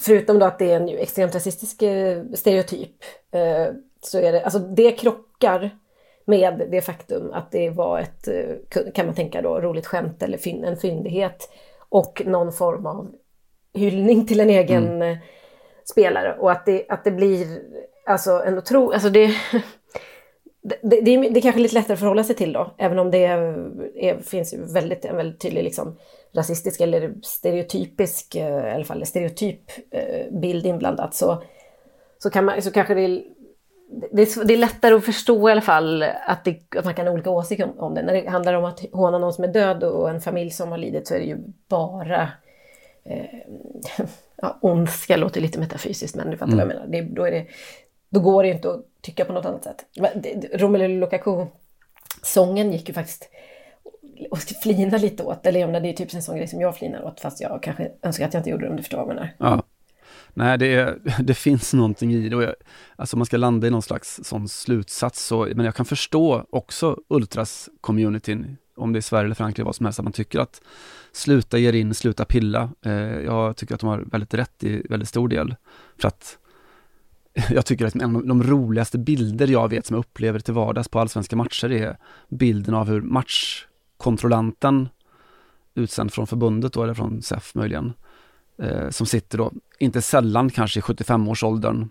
förutom då att det är en extremt rasistisk eh, stereotyp så är det, alltså det krockar med det faktum att det var ett, eh, kan man tänka då, roligt skämt eller fyn- en fyndighet och någon form av hyllning till en egen Mm. eh, spelare och att det, att det blir alltså en otro, alltså det, det, det, det, är, det är kanske lite lättare att förhålla sig till då, även om det är, finns väldigt, en väldigt tydlig liksom, rasistisk eller stereotypisk, eh, i alla fall stereotyp bild inblandat så, så, kan man, så kanske det det, är, det är lättare att förstå i alla fall att, det, att man kan ha olika åsikter om, om det. När det handlar om att håna någon som är död och en familj som har lidit så är det ju bara eh, ja, ondska låter lite metafysiskt men du fattar vad jag menar. Det, då, är det, då går det ju inte att tycka på något annat sätt. Romelu Lukaku-sången gick ju faktiskt och flina lite åt, eller jag menar, det är typ en sån grej som jag flinar åt fast jag kanske önskar att jag inte gjorde det om du förstår vad jag menar. Ja. Nej, det, är, det finns någonting i det. Och jag, alltså om man ska landa i någon slags sån slutsats så, men jag kan förstå också Ultras-communityn, om det är Sverige eller Frankrike, vad som helst, att man tycker att sluta ge er in, sluta pilla. Eh, jag tycker att de har väldigt rätt i väldigt stor del. För att jag tycker att en av de roligaste bilder jag vet som jag upplever till vardags på allsvenska matcher är bilden av hur matchkontrollanten utsänd från förbundet då, eller från SEF möjligen, eh, som sitter då, inte sällan kanske i 75-årsåldern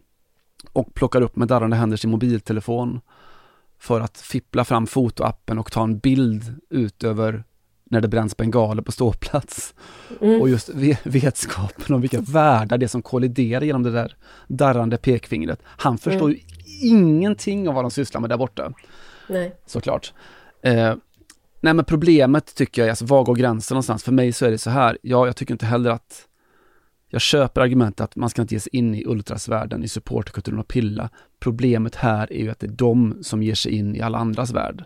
och plockar upp med darrande händer sin mobiltelefon för att fippla fram fotoappen och ta en bild utöver när det bränns bengaler på ståplats. Mm. Och just ve- vetskapen om vilka världar det är som kolliderar genom det där darrande pekfingret. Han förstår Mm. ju ingenting av vad de sysslar med där borta Nej. såklart. Eh, nej men problemet tycker jag är, alltså var går gränsen någonstans? För mig så är det så här, ja jag tycker inte heller att jag köper argumentet att man ska inte ge sig in i ultrasvärlden, i supporterkulturen och pilla. Problemet här är ju att det är de som ger sig in i alla andras värld.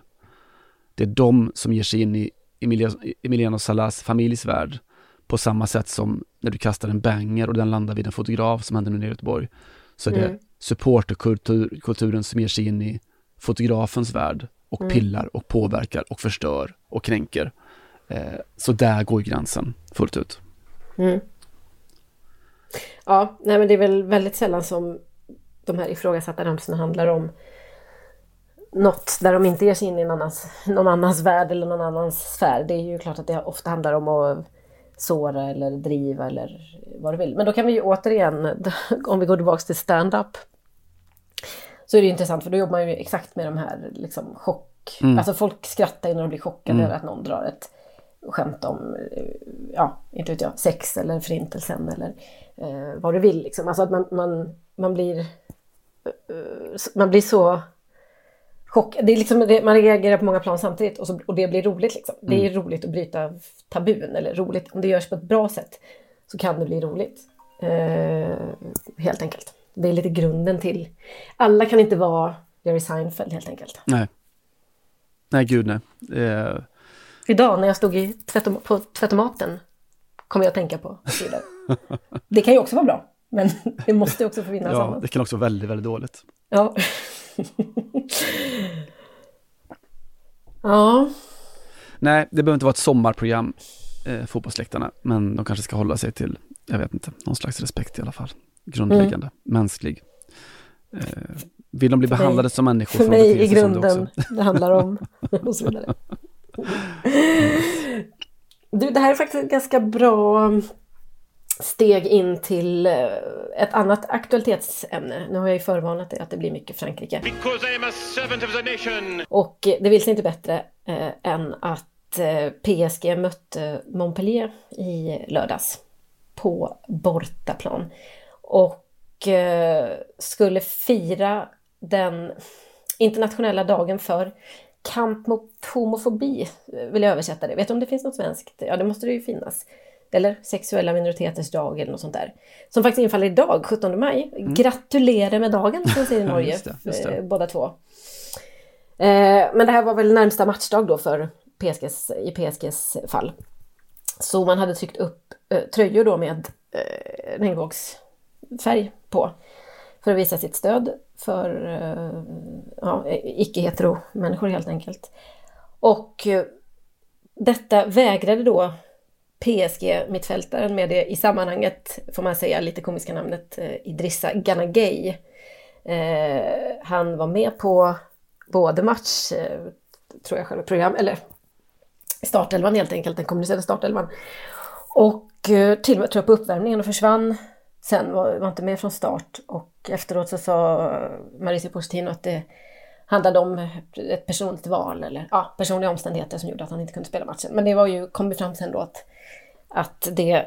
Det är de som ger sig in i Emilia- Emiliano Salas familjs värld på samma sätt som när du kastar en banger och den landar vid en fotograf som hände nu nere i Göteborg. Så är det Mm. supporterkulturen som ger sig in i fotografens värld och Mm. pillar och påverkar och förstör och kränker. Eh, så där går gränsen fullt ut. Mm. Ja, nej men det är väl väldigt sällan som de här ifrågasatta ramsorna handlar om något där de inte ger sig in i någon annans, någon annans värld eller någon annans sfär. Det är ju klart att det ofta handlar om att såra eller driva eller vad du vill. Men då kan vi ju återigen, om vi går tillbaka till stand-up, så är det intressant för då jobbar man ju exakt med de här liksom chock... Mm. Alltså folk skrattar ju när de blir chockade Mm. över att någon drar ett skämt om, eh, ja, inte vet jag, sex eller förintelsen eller eh, vad du vill liksom. Alltså att man, man, man blir eh, man blir så chockad. Det är liksom, det- man reagerar på många plan samtidigt och, så, och det blir roligt liksom. Det är roligt att bryta tabun eller roligt, om det görs på ett bra sätt så kan det bli roligt. Eh, helt enkelt. Det är lite grunden till, alla kan inte vara Jerry Seinfeld helt enkelt. Nej. Nej, gud nej. Eh, Idag när jag stod i tvättom- på tvättomaten kom jag att tänka på vidare. Det kan ju också vara bra, men det måste ju också få finnas ja, annat. det kan också vara väldigt, väldigt dåligt. Ja. ja. Nej, det behöver inte vara ett sommarprogram, eh, fotbollsläktarna, men de kanske ska hålla sig till, jag vet inte, någon slags respekt i alla fall. Grundläggande, mänsklig. Eh, vill de bli För behandlade mig- som människor För mig i det grunden också. det handlar om och så vidare. Du, det här är faktiskt ett ganska bra steg in till eh, ett annat aktualitetsämne. Nu har jag ju förvarnat er att det blir mycket Frankrike. Och det vill sig inte bättre eh, än att eh, PSG mötte Montpellier i lördags på bortaplan. Och eh, skulle fira den internationella dagen för kamp mot homofobi, vill jag översätta det. Vet du om det finns något svenskt? Ja, det måste det ju finnas. Eller sexuella minoriteters dag eller något sånt där. Som faktiskt infaller idag, 17 maj. Mm. Gratulerar med dagen, som säger i Norge. just det, just det. Båda två. Eh, men det här var väl närmsta matchdag då för PSGs, i PSGs fall. Så man hade tryckt upp eh, tröjor då med eh, regnbågsfärg på. För att visa sitt stöd för eh, ja, icke-hetero-människor helt enkelt. Och eh, detta vägrade då PSG-mittfältaren med det i sammanhanget, får man säga, lite komiska namnet eh, Idrissa Ganagay. Eh, han var med på både match, eh, tror jag själva program, eller startelvan helt enkelt, den kommunicerade startelvan. Och eh, till och med tror jag på uppvärmningen och försvann sen, var, var inte med från start. Och efteråt så sa Mauricio Pochettino att det handlade om ett personligt val eller ja, personliga omständigheter som gjorde att han inte kunde spela matchen. Men det var ju, kom ju fram sen då att, att det,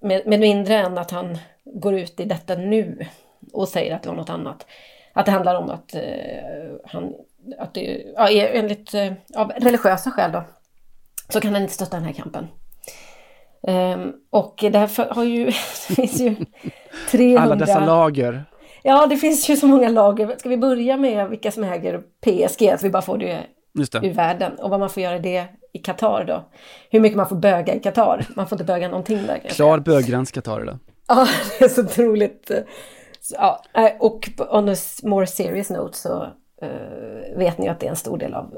med, med mindre än att han går ut i detta nu och säger att det var något annat, att det handlar om att eh, han, att det, ja, enligt, eh, av religiösa skäl då, så kan han inte stötta den här kampen. Um, och därför har ju, det finns ju 300... Alla dessa lager. Ja, det finns ju så många lager. Ska vi börja med vilka som äger PSG, så vi bara får det, det. ur världen. Och vad man får göra det i Qatar då. Hur mycket man får böga i Qatar. Man får inte böga någonting där. Klar böggräns Qatar då. Ja, det är så otroligt. Ja, och on a more serious note så uh, vet ni att det är en stor del av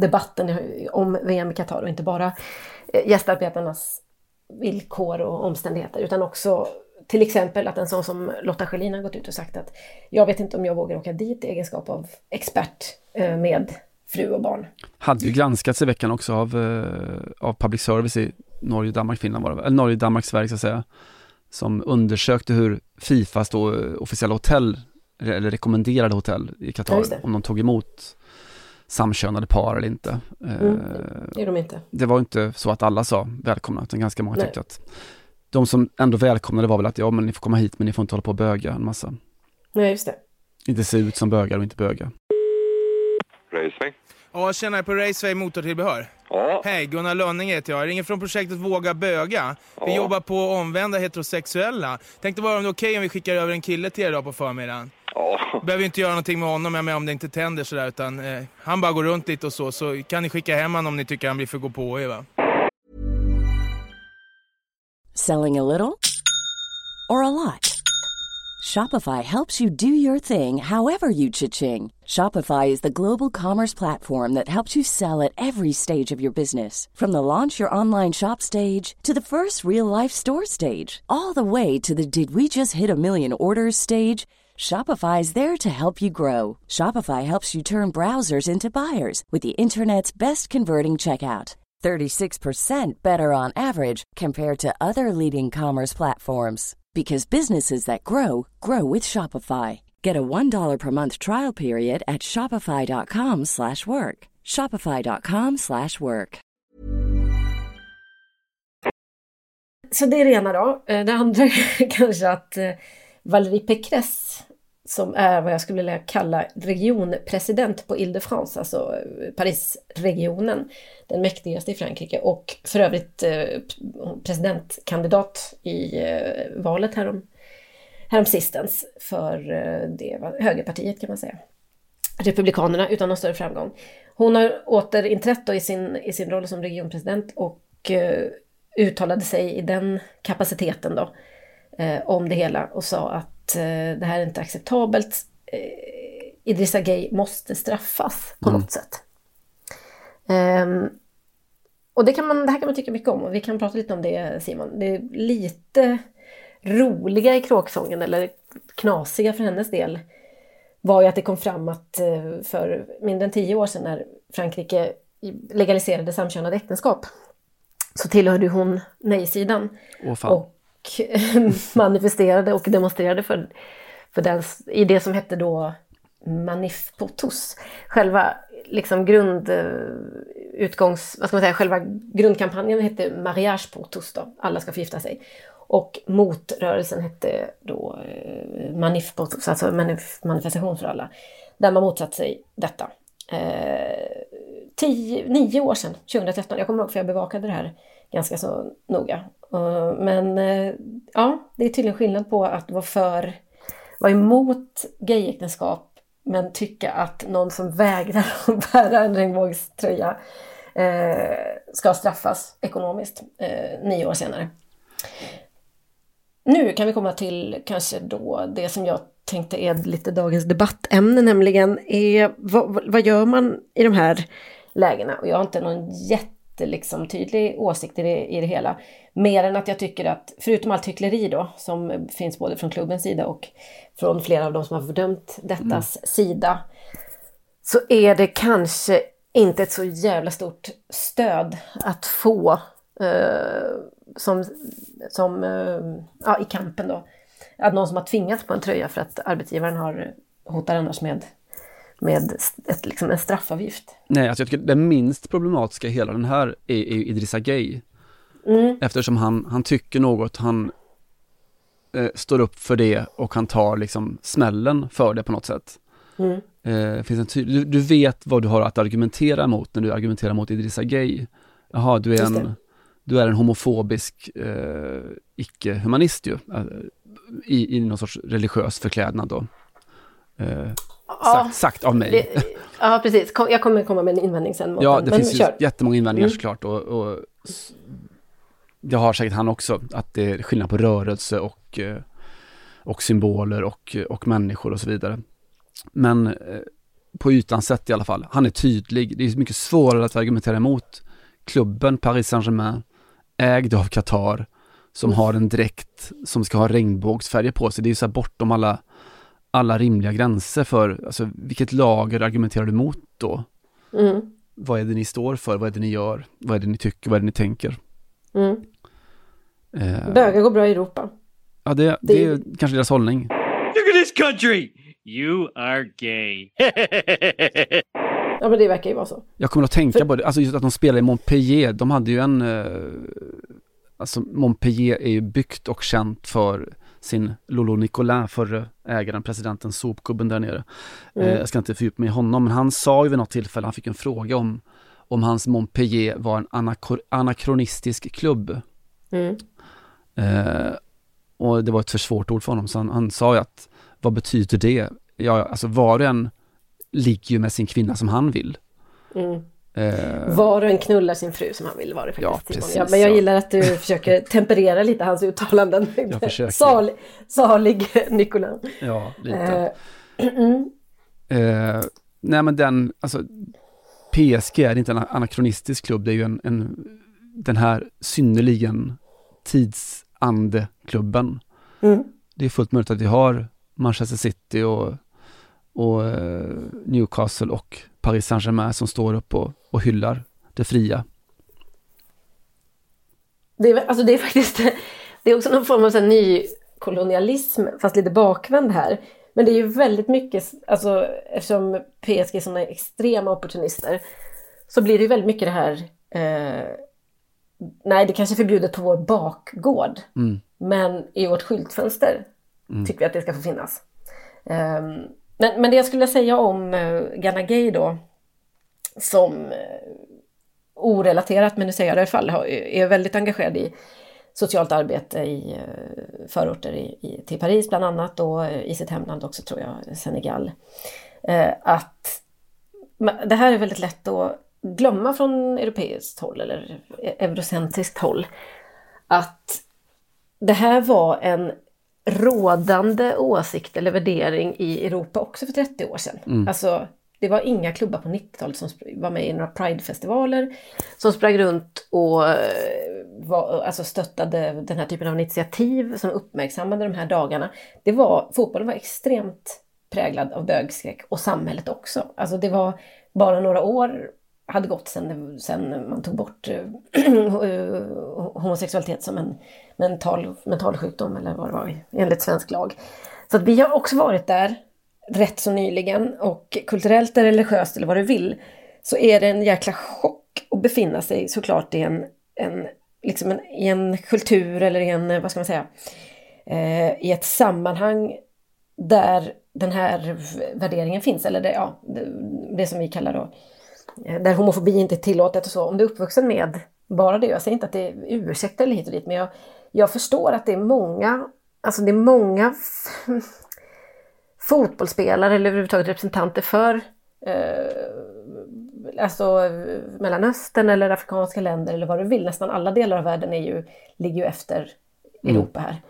debatten om VM i Qatar och inte bara uh, gästarbetarnas villkor och omständigheter utan också till exempel att en sån som Lotta Schelin har gått ut och sagt att jag vet inte om jag vågar åka dit i egenskap av expert eh, med fru och barn. Hade ju granskats i veckan också av, eh, av public service i Norge, Danmark, Finland var det eller Norge, Danmark, Sverige så att säga. Som undersökte hur Fifas då eh, officiella hotell, eller rekommenderade hotell i Qatar, ja, om de tog emot samkönade par eller inte. Mm, det är de inte. Det var inte så att alla sa välkomna, utan ganska många Nej. tyckte att de som ändå välkomnade var väl att ja, men ni får komma hit men ni får inte hålla på och böga en massa. Nej, just det. Inte se ut som bögar och inte böga. Raceway. Ja, tjena på Raceway Motortillbehör. Ja. Hej, Gunnar Lönning heter jag. Jag ringer från projektet Våga Böga. Vi jobbar på omvända heterosexuella. Tänkte bara om det är okej okay om vi skickar över en kille till er idag på förmiddagen. Ja. Behöver inte göra någonting med honom, med om det inte tänder sådär, utan eh, han bara går runt lite och så, så kan ni skicka hem honom om ni tycker han blir för gå på er va. Selling a little or a lot? Shopify helps you do your thing however you cha-ching. Shopify is the global commerce platform that helps you sell at every stage of your business. From the launch your online shop stage to the first real life store stage, all the way to the did we just hit a million orders stage. Shopify is there to help you grow. Shopify helps you turn browsers into buyers with the internet's best converting checkout. 36% better on average compared to other leading commerce platforms because businesses that grow grow with Shopify. Get a $1 per month trial period at shopify.com/work. shopify.com/work. Så det är det ena då. Eh, det andra är kanske att eh, Valérie Pécresse som är vad jag skulle vilja kalla regionpresident på Ile-de-France, alltså eh, Parisregionen, den mäktigaste i Frankrike och för övrigt eh, presidentkandidat i eh, valet härom, häromsistens för det högerpartiet kan man säga. Republikanerna utan någon större framgång. Hon har återinträtt i sin, i sin roll som regionpresident och uttalade sig i den kapaciteten då om det hela och sa att eh, det här är inte acceptabelt. Eh, Idrissa Gay måste straffas på mm. något sätt. Um, och det, kan man, det här kan man tycka mycket om och vi kan prata lite om det Simon. Det är lite roliga i kråksången eller knasiga för hennes del var ju att det kom fram att eh, för mindre än tio år sedan när Frankrike legaliserade samkönade äktenskap så tillhörde hon nej-sidan. Oh, och manifesterade och demonstrerade för, för den, i det som hette då Manifpotus. Själva liksom grundutgångs, eh, vad ska man säga, själva grundkampanjen hette Mariage Potus då, alla ska förgifta sig. Och motrörelsen hette då eh, Manif alltså manif, manifestation för alla. Där man motsatte sig detta. Eh, tio, nio år sedan, 2013, jag kommer ihåg för jag bevakade det här ganska så noga. Eh, men eh, ja, det är tydligen skillnad på att vara för, vara emot gayäktenskap men tycka att någon som vägrar att bära en regnbågströja eh, ska straffas ekonomiskt eh, nio år senare. Nu kan vi komma till kanske då det som jag tänkte är lite dagens debattämne, nämligen är vad, vad gör man i de här lägena? Och jag har inte någon jätte liksom, tydlig åsikt i det, i det hela. Mer än att jag tycker att, förutom allt hyckleri då, som finns både från klubbens sida och från flera av de som har fördömt dettas mm. sida, så är det kanske inte ett så jävla stort stöd att få eh, som, som eh, ja, i kampen då. Att någon som har tvingats på en tröja för att arbetsgivaren har hotar annars med med ett, liksom en straffavgift. Nej, alltså jag tycker det minst problematiska i hela den här är, är Idrissa Gay. Mm. Eftersom han, han tycker något, han eh, står upp för det och han tar liksom smällen för det på något sätt. Mm. Eh, finns en tydlig, du, du, vet vad du har att argumentera mot när du argumenterar mot Idrissa Gay. Jaha, du är en, du är en homofobisk eh, icke-humanist ju. Eh, I, I någon sorts religiös förklädnad då. Eh, sagt, av mig. Det, ja, precis. Jag kommer komma med en invändning sen. Mot ja, det men finns kör. ju jättemånga invändningar mm. såklart. Och, och det har säkert han också, att det är skillnad på rörelse och, eh, och symboler och, och människor och så vidare. Men eh, på ytan sett i alla fall, han är tydlig. Det är mycket svårare att argumentera emot klubben Paris Saint-Germain, ägd av Qatar, som mm. har en dräkt som ska ha regnbågsfärger på sig. Det är ju så här bortom alla, alla rimliga gränser för, alltså vilket lager argumenterar du emot då? Mm. Vad är det ni står för? Vad är det ni gör? Vad är det ni tycker? Vad är det ni tänker? Mm. Eh, Bögar går bra i Europa. Ja, det, det, det är kanske deras hållning. Look at this country! You are gay. ja, men det verkar ju vara så. Jag kommer att tänka För... på det, alltså just att de spelar i Montpellier, de hade ju en, eh, alltså Montpellier är ju byggt och känt för sin Lolo Nicolin, förre ägaren, presidenten, sopgubben där nere. Mm. Eh, jag ska inte fördjupa mig i honom, men han sa ju vid något tillfälle, han fick en fråga om om hans Montpellier var en anakronistisk klubb. Mm. Eh, och det var ett för svårt ord för honom, så han, han sa ju att vad betyder det? Ja, alltså var och en ligger ju med sin kvinna som han vill. Mm. Eh, var och en knullar sin fru som han vill var det faktiskt. Ja, precis, ja, men jag gillar att du försöker temperera lite hans uttalanden. Sal, salig Nikola. Ja, lite. Eh, mm. nej men den, alltså PSG är inte en anakronistisk klubb, det är ju en, en den här synnerligen tidsandeklubben. Mm. Det är fullt möjligt att vi har Manchester City och, och Newcastle och Paris Saint-Germain som står upp och, och hyllar det fria. Det är, alltså det är faktiskt, det är också någon form av så ny kolonialism, fast lite bakvänd här. Men det är ju väldigt mycket, alltså eftersom PSG är sådana extrema opportunister, så blir det ju väldigt mycket det här, eh, nej det kanske är förbjudet på vår bakgård, mm. men i vårt skyltfönster mm. tycker vi att det ska få finnas. Eh, men, men det jag skulle säga om eh, Ghana Gay då, som eh, orelaterat, men nu säger jag det i alla fall, är väldigt engagerad i socialt arbete i eh, förorter i, i, till Paris bland annat och i sitt hemland också tror jag, Senegal. Att det här är väldigt lätt att glömma från europeiskt håll eller e-, eurocentriskt håll. Att det här var en rådande åsikt eller värdering i Europa också för 30 år sedan. Mm. Alltså det var inga klubbar på 90-talet som var med i några Pride-festivaler som sprang runt och eh, var, alltså stöttade den här typen av initiativ som uppmärksammade de här dagarna. Det var, fotbollen var extremt präglad av bögskräck och samhället också. Alltså det var bara några år hade gått sen, sen man tog bort homosexualitet som en mental, mental sjukdom eller vad det var enligt svensk lag. Så att vi har också varit där rätt så nyligen och kulturellt eller religiöst eller vad du vill så är det en jäkla chock att befinna sig såklart i en, en, liksom en, i en kultur eller i en, eh, vad ska man säga, eh, i ett sammanhang där den här värderingen finns, eller det, ja, det, det som vi kallar då, eh, där homofobi inte är tillåtet och så. Om du är uppvuxen med bara det, jag säger inte att det är ursäkt eller hit och dit, men jag, jag förstår att det är många, alltså det är många fotbollsspelare eller överhuvudtaget representanter för eh, alltså Mellanöstern eller afrikanska länder eller vad du vill. Nästan alla delar av världen är ju, ligger ju efter mm. Europa här.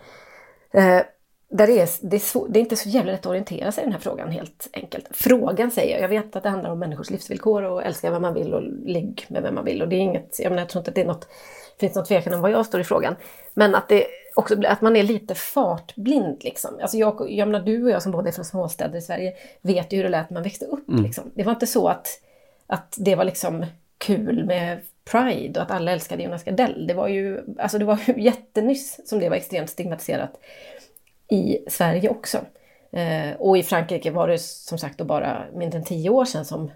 Eh, där det, är, det, är så, det är inte så jävla lätt att orientera sig i den här frågan helt enkelt. Frågan säger jag, jag vet att det handlar om människors livsvillkor och älska vem man vill och ligg med vem man vill. Och det är inget, jag, menar, jag tror inte att det är något, finns något tvekan om vad jag står i frågan. Men att, det också, att man är lite fartblind liksom. Alltså jag, jag menar, du och jag som båda är från småstäder i Sverige vet ju hur det lät när man växte upp. Mm. Liksom. Det var inte så att, att det var liksom kul med Pride och att alla älskade Jonas Gardell. Det var ju, alltså det var ju jättenyss som det var extremt stigmatiserat i Sverige också. Eh, och i Frankrike var det som sagt då bara mindre än tio år sedan som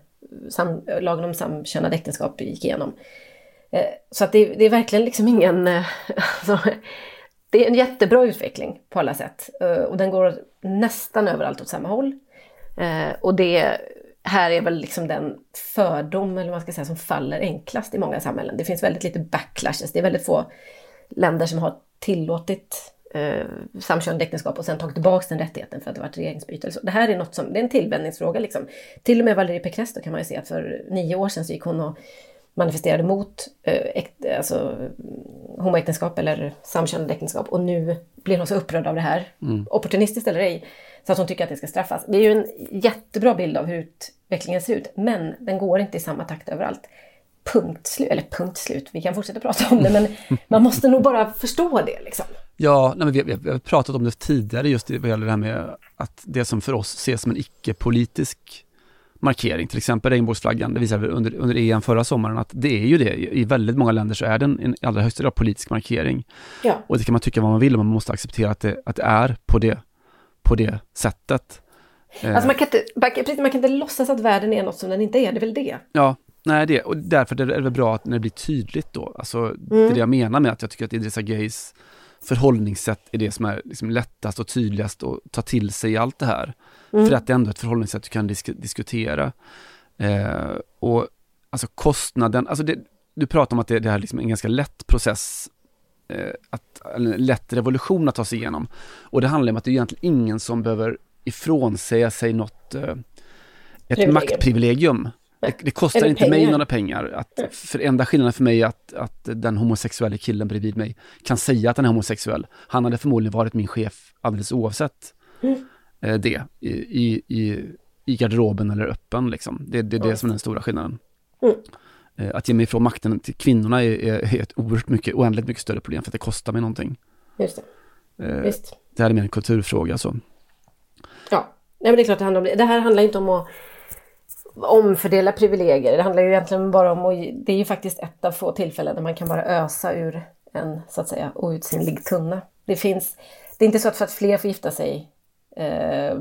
sam, lagen om samkönade äktenskap gick igenom. Eh, så att det, det, är verkligen liksom ingen... Eh, alltså, det är en jättebra utveckling på alla sätt eh, och den går nästan överallt åt samma håll. Och det här är väl liksom den fördom eller vad man ska säga, som faller enklast i många samhällen. Det finns väldigt lite backlashes. Det är väldigt få länder som har tillåtit eh, samkönade äktenskap och sen tagit tillbaka den rättigheten för att det varit regeringsbyte. Det här är något som, det är en tillvänjningsfråga liksom. Till och med Valérie Pécresse kan man ju se att för nio år sedan så gick hon och manifesterade mot eh, alltså, homoäktenskap eller samkönade äktenskap och nu blir hon så upprörd av det här, mm. opportunistiskt eller ej, så att hon tycker att det ska straffas. Det är ju en jättebra bild av hur utvecklingen ser ut, men den går inte i samma takt överallt. Punkt slut, eller punkt slut, vi kan fortsätta prata om det, men man måste nog bara förstå det liksom. Ja, nej, men vi, vi, har pratat om det tidigare just vad gäller det här med att det som för oss ses som en icke-politisk markering, till exempel regnbågsflaggan, det visade vi under, under EM förra sommaren att det är ju det, i väldigt många länder så är den en allra högsta grad politisk markering. Ja. Och det kan man tycka vad man vill, men man måste acceptera att det, att det är på det, på det sättet. Alltså man kan, inte, man kan inte låtsas att världen är något som den inte är, det är väl det? Ja, nej det, och därför är det väl bra att när det blir tydligt då, alltså mm. det är det jag menar med att jag tycker att Idrissa Gays förhållningssätt är det som är liksom lättast och tydligast att ta till sig i allt det här. Mm. För att det är ändå ett förhållningssätt du kan disk diskutera. Eh, och alltså kostnaden, alltså det, du pratar om att det, det här är liksom en ganska lätt process, eh, att, en lätt revolution att ta sig igenom. Och det handlar om att det är egentligen ingen som behöver ifrånsäga sig något, eh, ett maktprivilegium. Det, det kostar inte pengar. mig några pengar. Att, för enda skillnaden för mig är att, att den homosexuella killen bredvid mig kan säga att han är homosexuell. Han hade förmodligen varit min chef alldeles oavsett mm. Eh, det i, i, i garderoben eller öppen. Liksom. Det, det är det som är den stora skillnaden. Mm. Eh, att ge mig ifrån makten till kvinnorna är, är, ett oerhört mycket, oändligt mycket större problem för att det kostar mig någonting. Just det. Eh, Visst. Det här är mer en kulturfråga. Så. Ja, Nej, men det är klart det handlar om det. Det här handlar inte om att omfördela privilegier. Det handlar ju egentligen bara om, och det är ju faktiskt ett av få tillfällen där man kan bara ösa ur en så att säga outsinlig tunna. Det finns, det är inte så att för att fler får gifta sig eh,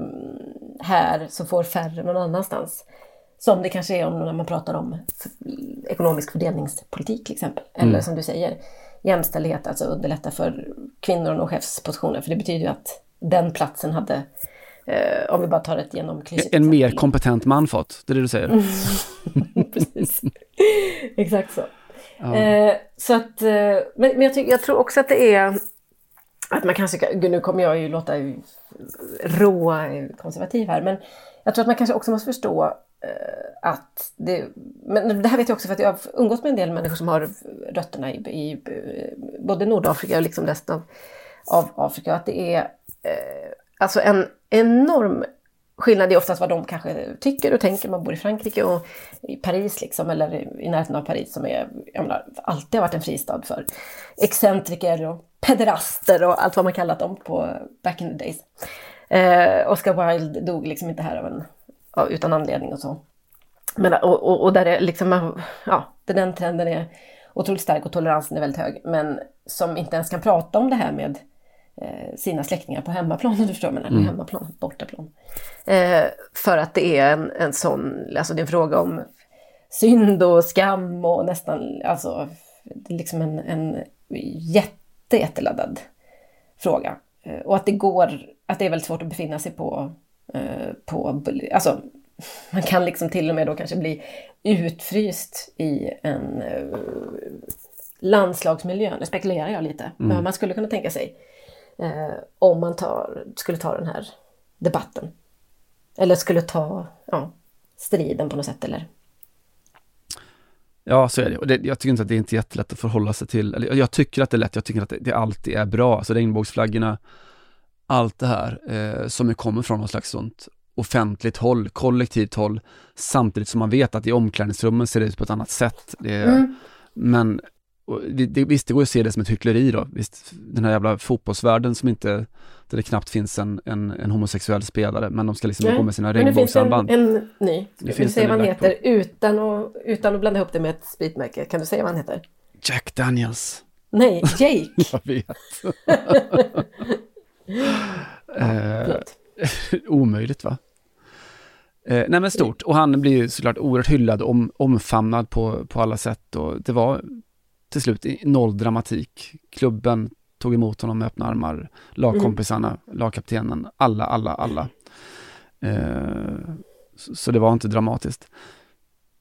här så får färre någon annanstans. Som det kanske är om när man pratar om ekonomisk fördelningspolitik till exempel. Eller mm. som du säger, jämställdhet, alltså underlätta för kvinnor att nå chefspositioner. För det betyder ju att den platsen hade Eh, om vi bara tar ett genomklyschigt En mer kompetent man fått, det är det du säger? Precis, exakt så. Ja. Eh, så att, eh, men, men jag, tycker, jag tror också att det är att man kanske, nu kommer jag ju låta rå konservativ här, men jag tror att man kanske också måste förstå eh, att det, men det här vet jag också för att jag har umgått med en del människor som har rötterna i, i eh, både Nordafrika och liksom resten av, av Afrika, att det är eh, alltså en enorm skillnad i oftast vad de kanske tycker och tänker. Man bor i Frankrike och i Paris liksom, eller i närheten av Paris som är, jag menar, alltid har varit en fristad för excentriker och pederaster och allt vad man kallat dem på back in the days. Eh, Oscar Wilde dog liksom inte här av en, av, utan anledning och så. Men, och, och, och där det liksom, ja, den trenden är otroligt stark och toleransen är väldigt hög. Men som inte ens kan prata om det här med eh, sina släktingar på hemmaplan, du förstår, men mm. hemmaplan, bortaplan. Eh, för att det är en, en sån, alltså det är en fråga om synd och skam och nästan, alltså, liksom en, en jätte, jätteladdad fråga. Eh, och att det går, att det är väldigt svårt att befinna sig på, eh, på alltså man kan liksom till och med då kanske bli utfryst i en uh, landslagsmiljö. Nu spekulerar jag lite, mm. men man skulle kunna tänka sig om man tar, skulle ta den här debatten. Eller skulle ta ja, striden på något sätt eller Ja, så är det. Och det, jag tycker inte att det är inte jättelätt att förhålla sig till, eller jag tycker att det är lätt, jag tycker att det, det alltid är bra. Alltså regnbågsflaggorna, allt det här eh, som kommer från något slags sånt offentligt håll, kollektivt håll, samtidigt som man vet att i omklädningsrummen ser det ut på ett annat sätt. Det, mm. Men det, det, visst, det går att se det som ett hyckleri då. Visst, den här jävla fotbollsvärlden som inte, där det knappt finns en, en, en homosexuell spelare, men de ska liksom Nej. gå med sina regnbågsarmband. En, en ny. Det finns säga vad han heter utan att, utan att blanda ihop det med ett spritmärke. Kan du säga vad han heter? Jack Daniels. Nej, Jake. Jag vet. eh, omöjligt va? Eh, nej men stort, och han blir ju såklart oerhört hyllad och om, omfamnad på, på alla sätt och det var till slut noll dramatik. Klubben tog emot honom med öppna armar, lagkompisarna, mm. lagkaptenen, alla, alla, alla. Eh, så, det var inte dramatiskt.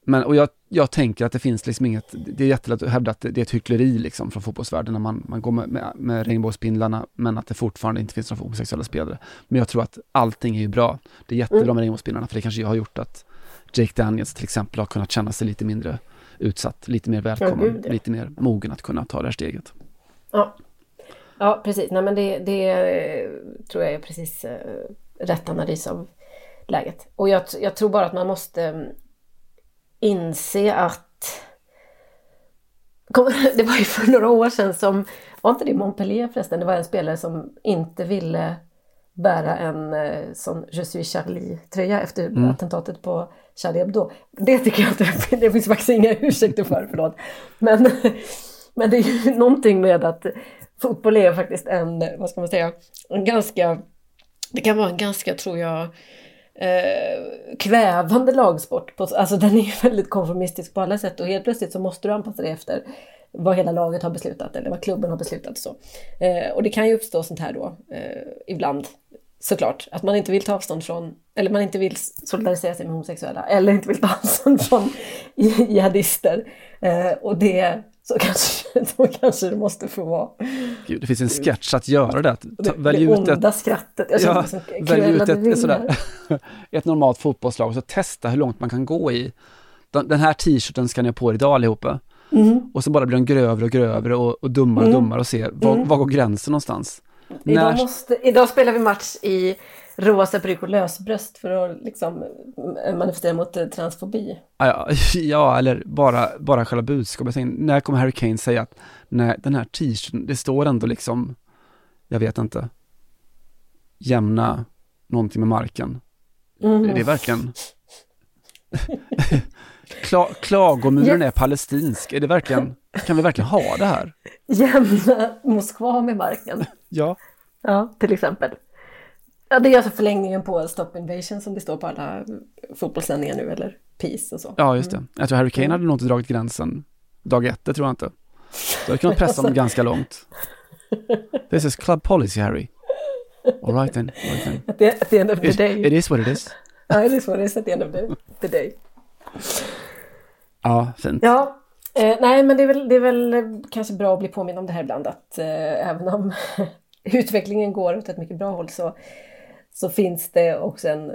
Men, och jag, jag tänker att det finns liksom inget, det är jättelätt att hävda att det, det är ett hyckleri liksom från fotbollsvärlden när man, man går med, med, med regnbågspindlarna, men att det fortfarande inte finns några homosexuella spelare. Men jag tror att allting är ju bra. Det är jättebra mm. med regnbågspindlarna, för det kanske har gjort att Jake Daniels till exempel har kunnat känna sig lite mindre utsatt, lite mer välkommen, ja, lite mer mogen att kunna ta det här steget. Ja, ja precis. Nej, men det, det tror jag är precis eh, rätt analys av läget. Och jag, jag tror bara att man måste inse att det var ju för några år sedan som, var inte det Montpellier förresten, det var en spelare som inte ville bära en eh, sån Je suis Charlie-tröja efter mm. attentatet på Charlie Hebdo. Det tycker jag inte, det finns faktiskt inga ursäkter för, förlåt. Men, men det är ju någonting med att fotboll är faktiskt en, vad ska man säga, en ganska, det kan vara en ganska, tror jag, eh, kvävande lagsport. På, alltså den är ju väldigt konformistisk på alla sätt och helt plötsligt så måste du anpassa dig efter vad hela laget har beslutat eller vad klubben har beslutat. Och, så. Eh, och det kan ju uppstå sånt här då eh, ibland såklart. Att man inte vill ta avstånd från, eller man inte vill solidarisera sig med homosexuella eller inte vill ta avstånd från jihadister. Eh, och det, så kanske, så kanske det måste få vara. Gud, det finns en sketch att göra det. Ta, välj ut ett, onda skrattet. Jag ja, välj ut ett, ett, sådär, ett normalt fotbollslag och så testa hur långt man kan gå i. Den här t-shirten ska ni ha på er idag allihopa. Mm. Och så bara blir de grövre och grövre och, och dummare och mm. dummare och se var, mm. var går gränsen någonstans. Idag, måste, idag spelar vi match i rosa pryck och lösbröst för att liksom manifestera mot eh, transfobi. Ja, ja eller bara, bara själva budskapet. När kommer Harry Kane säga att nej, den här t-shirten, det står ändå liksom, jag vet inte, jämna någonting med marken. Mm. Är det verkligen... Kla klagomuren är palestinsk, är det verkligen, kan vi verkligen ha det här? Jämna Moskva med marken. ja. Ja, till exempel. Ja, det är alltså förlängningen på Stop Invasion som det står på alla fotbollssändningar nu, eller Peace och så. Ja, just det. Mm. Jag tror Harry Kane hade nog inte dragit gränsen dag ett, det tror jag inte. Du hade kunnat pressa dem ganska långt. This is club policy, Harry. All right then. All right then. At, the, at the end of the it, day. It is what it is. Ja, it is what it is at the end of the, the day. Ja, fint. Ja, eh, nej men det är, väl, det är väl kanske bra att bli påminn om det här ibland att eh, även om utvecklingen går åt ett mycket bra håll så, så finns det också en,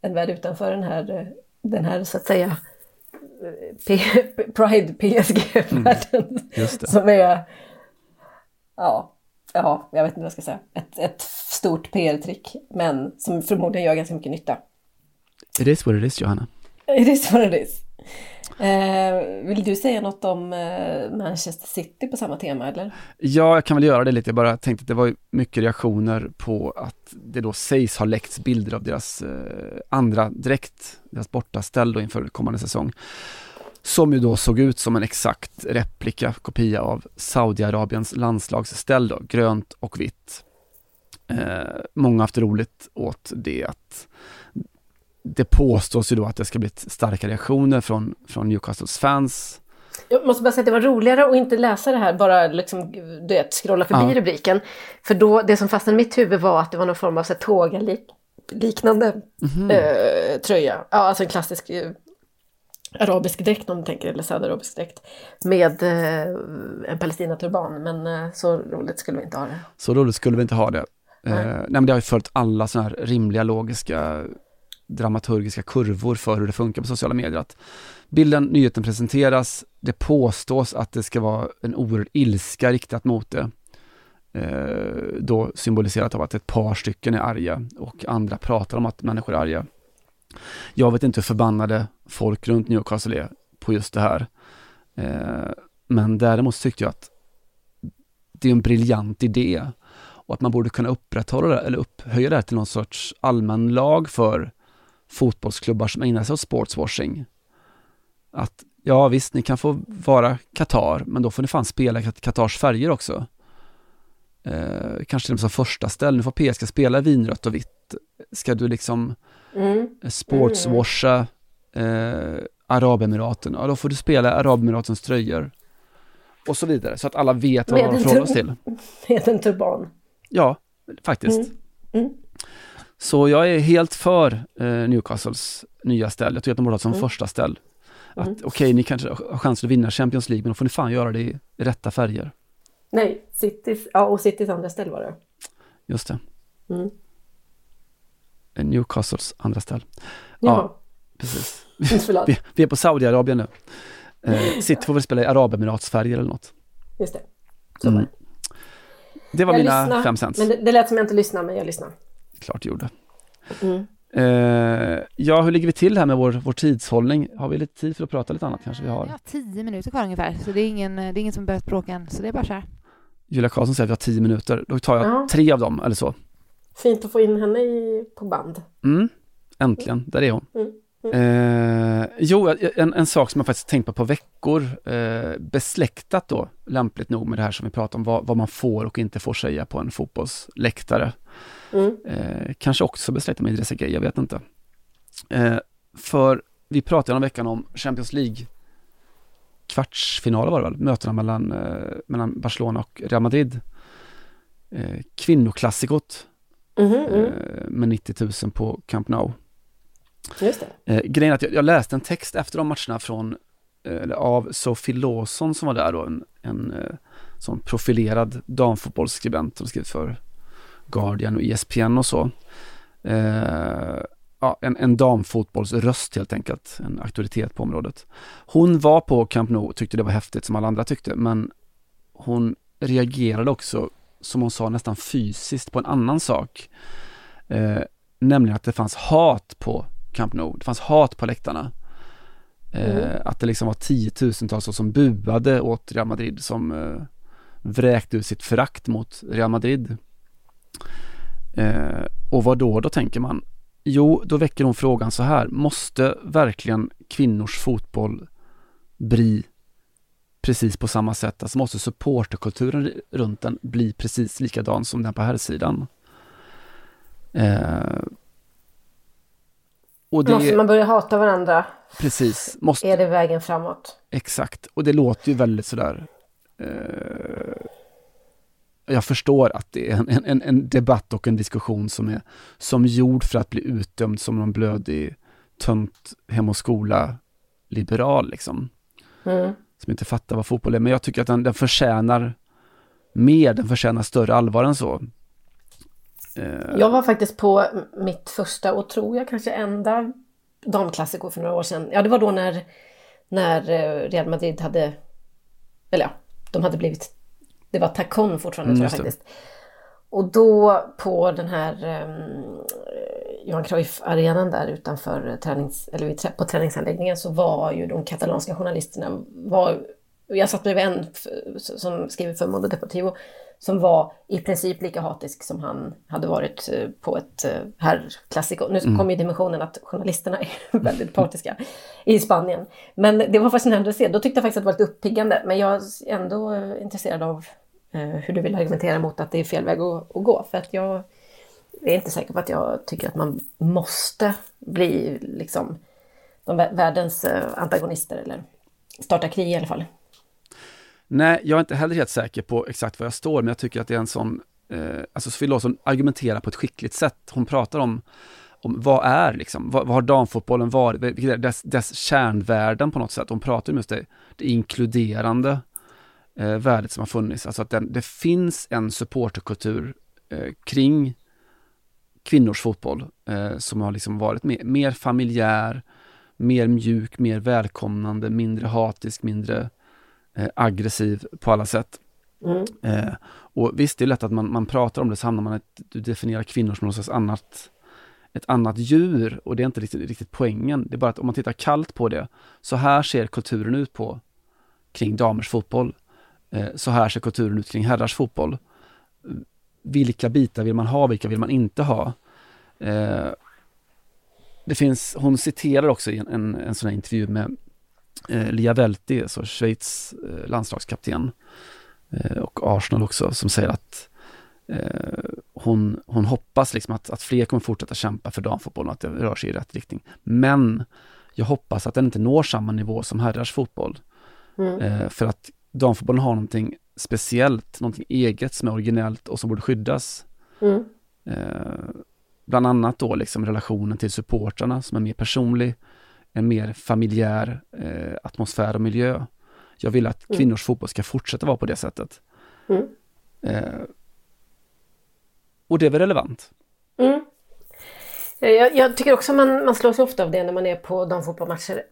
en värld utanför den här, den här så att säga P Pride PSG-världen. Mm, som är, ja, ja, jag vet inte vad jag ska säga, ett, ett stort PR-trick men som förmodligen gör ganska mycket nytta. It is what it is, Johanna. It is what it is. Eh, vill du säga något om eh, Manchester City på samma tema eller? Ja, jag kan väl göra det lite. Jag bara tänkte att det var mycket reaktioner på att det då sägs ha läckts bilder av deras eh, andra dräkt, deras bortaställ då inför kommande säsong. Som ju då såg ut som en exakt replika, kopia av Saudiarabiens landslagsställ då, grönt och vitt. Eh, många har haft roligt åt det att det påstås ju då att det ska bli starka reaktioner från, från Newcastles fans. Jag måste bara säga att det var roligare att inte läsa det här, bara liksom, du vet, scrolla förbi ja. rubriken. För då, det som fastnade i mitt huvud var att det var någon form av tåga lik, liknande mm -hmm. eh, tröja. Ja, alltså en klassisk eh, arabisk dräkt om du tänker, eller saudiarabisk dräkt. Med eh, en palestinaturban, men eh, så roligt skulle vi inte ha det. Så roligt skulle vi inte ha det. Nej. Eh, nej men det har ju följt alla sådana här rimliga, logiska dramaturgiska kurvor för hur det funkar på sociala medier. Att bilden, nyheten presenteras, det påstås att det ska vara en oerhörd ilska riktat mot det. Eh, då symboliserat av att ett par stycken är arga och andra pratar om att människor är arga. Jag vet inte hur förbannade folk runt Newcastle är på just det här. Eh, men däremot tyckte jag att det är en briljant idé och att man borde kunna upprätthålla det eller upphöja det här till någon sorts allmän lag för fotbollsklubbar som ägnar sig åt sportswashing. Att ja visst, ni kan få vara Qatar, men då får ni fan spela Qatars färger också. Eh, kanske till och med som första ställ. Nu får PSG spela vinrött och vitt. Ska du liksom mm. sportswasha eh, Arabemiraten, ja då får du spela Arabemiratens tröjor. Och så vidare, så att alla vet vad de förhåller sig till. Med en turban. Ja, faktiskt. Mm. Mm. Så jag är helt för eh, Newcastles nya ställ. Jag tycker att de borde ha som mm. första ställ. Att mm. okej, okay, ni kanske har chans att vinna Champions League, men då får ni fan göra det i rätta färger. Nej, Citys, ja och Citys andra ställ var det. Just det. Mm. Eh, Newcastles andra ställ. Ja, precis. vi, vi, är på Saudiarabien nu. Eh, City får väl spela i Arabemiratsfärger eller något. Just det. Så mm. Det var jag mina lyssnar, fem cents. Men det, det lät som jag inte lyssnade, men jag lyssnar klart det gjorde. Mm. Eh, ja, hur ligger vi till här med vår, vår tidshållning? Har vi lite tid för att prata lite annat kanske vi har? Ja, tio minuter kvar ungefär, så det är ingen, det är ingen som börjat bråka än, så det är bara så här. Julia Karlsson säger att vi har tio minuter, då tar jag ja. tre av dem eller så. Fint att få in henne i, på band. Mm, äntligen, där är hon. Mm. Eh, jo, en, en, sak som jag faktiskt tänkt på på veckor, eh, besläktat då, lämpligt nog med det här som vi pratar om, vad, vad man får och inte får säga på en fotbollsläktare. Mm. Eh, kanske också besläktat med Idrissa Gueye, jag vet inte. Eh, för vi pratade en veckan om Champions League kvartsfinaler var det väl, mötena mellan, eh, mellan Barcelona och Real Madrid. Eh, kvinnoklassikot mm -hmm. med 90 000 på Camp Nou. Just det. Eh, grejen är att jag, jag, läste en text efter de matcherna från, eh, av Sophie Lawson som var där då, en, en sån profilerad damfotbollsskribent som skrivit för Guardian och ESPN och så. Eh, ja, en, en damfotbollsröst helt enkelt, en auktoritet på området. Hon var på Camp Nou och tyckte det var häftigt som alla andra tyckte, men hon reagerade också, som hon sa, nästan fysiskt på en annan sak. Eh, nämligen att det fanns hat på Camp Nou. Det fanns hat på läktarna. Eh, mm. att det liksom var tiotusentals som buade åt Real Madrid, som eh, vräkte ut sitt förakt mot Real Madrid. Eh, och vad då, då tänker man? Jo, då väcker hon frågan så här, måste verkligen kvinnors fotboll bli precis på samma sätt? Alltså måste supporterkulturen runt den bli precis likadan som den på här sidan? Eh, och det, måste man börja hata varandra? Precis. Måste, är det vägen framåt? Exakt. Och det låter ju väldigt sådär... Eh, jag förstår att det är en, en, en, debatt och en diskussion som är som gjord för att bli utdömd som någon blödig, tönt hem och skola-liberal liksom. Mm. Som inte fattar vad fotboll är. Men jag tycker att den, den förtjänar mer, den förtjänar större allvar än så. Eh, jag var faktiskt på mitt första och tror jag kanske enda damklassiker för några år sedan. Ja, det var då när, när eh, Real Madrid hade, eller ja, de hade blivit, det var Tacon fortfarande mm, tror jag faktiskt. Och då på den här um, Johan Cruyff-arenan där utanför tränings, eller på träningsanläggningen så var ju de katalanska journalisterna, var, jag satt bredvid en som skriver för Mondo Deportivo, som var i princip lika hatisk som han hade varit eh, på ett eh, herrklassiko. Nu mm. kommer ju dimensionen att journalisterna är väldigt partiska i Spanien. Men det var fascinerande att se. Då tyckte jag faktiskt att det var lite uppiggande. Men jag är ändå intresserad av Eh, hur du vill argumentera mot att det är fel väg att, att gå. För att jag är inte säker på att jag tycker att man måste bli liksom de världens eh, antagonister eller starta krig i alla fall. Nej, jag är inte heller helt säker på exakt var jag står, men jag tycker att det är en sån, eh, alltså Sofie Lawson argumenterar på ett skickligt sätt. Hon pratar om, om vad är liksom, vad, vad har damfotbollen varit, dess, dess kärnvärden på något sätt. Hon pratar om just det, det inkluderande eh, värdet som har funnits, alltså att den, det finns en supporterkultur eh, kring kvinnors fotboll eh, som har liksom varit mer, mer familjär, mer mjuk, mer välkomnande, mindre hatisk, mindre eh, aggressiv på alla sätt. Mm. Eh, och visst, det är lätt att man, man pratar om det så hamnar man att du definierar kvinnor som något slags annat, ett annat djur och det är inte riktigt, riktigt poängen. Det är bara att om man tittar kallt på det, så här ser kulturen ut på kring damers fotboll. Eh, så här ser kulturen ut kring herrars fotboll vilka bitar vill man ha, vilka vill man inte ha? Eh, det finns, hon citerar också i en, en, en sån här intervju med eh, Lia Velti, alltså Schweiz eh, landslagskapten eh, och Arsenal också, som säger att eh, hon, hon hoppas liksom att, att fler kommer fortsätta kämpa för damfotbollen, att det rör sig i rätt riktning. Men jag hoppas att den inte når samma nivå som herrars fotboll. Mm. Eh, för att damfotbollen har någonting speciellt, någonting eget som är originellt och som borde skyddas. Mm. Eh, bland annat då liksom relationen till supportrarna som är mer personlig, en mer familjär eh, atmosfär och miljö. Jag vill att mm. kvinnors fotboll ska fortsätta vara på det sättet. Mm. Eh, och det är väl relevant? Mm. Jag, jag, tycker också man, man slås ofta av det när man är på damfotbollsmatcher.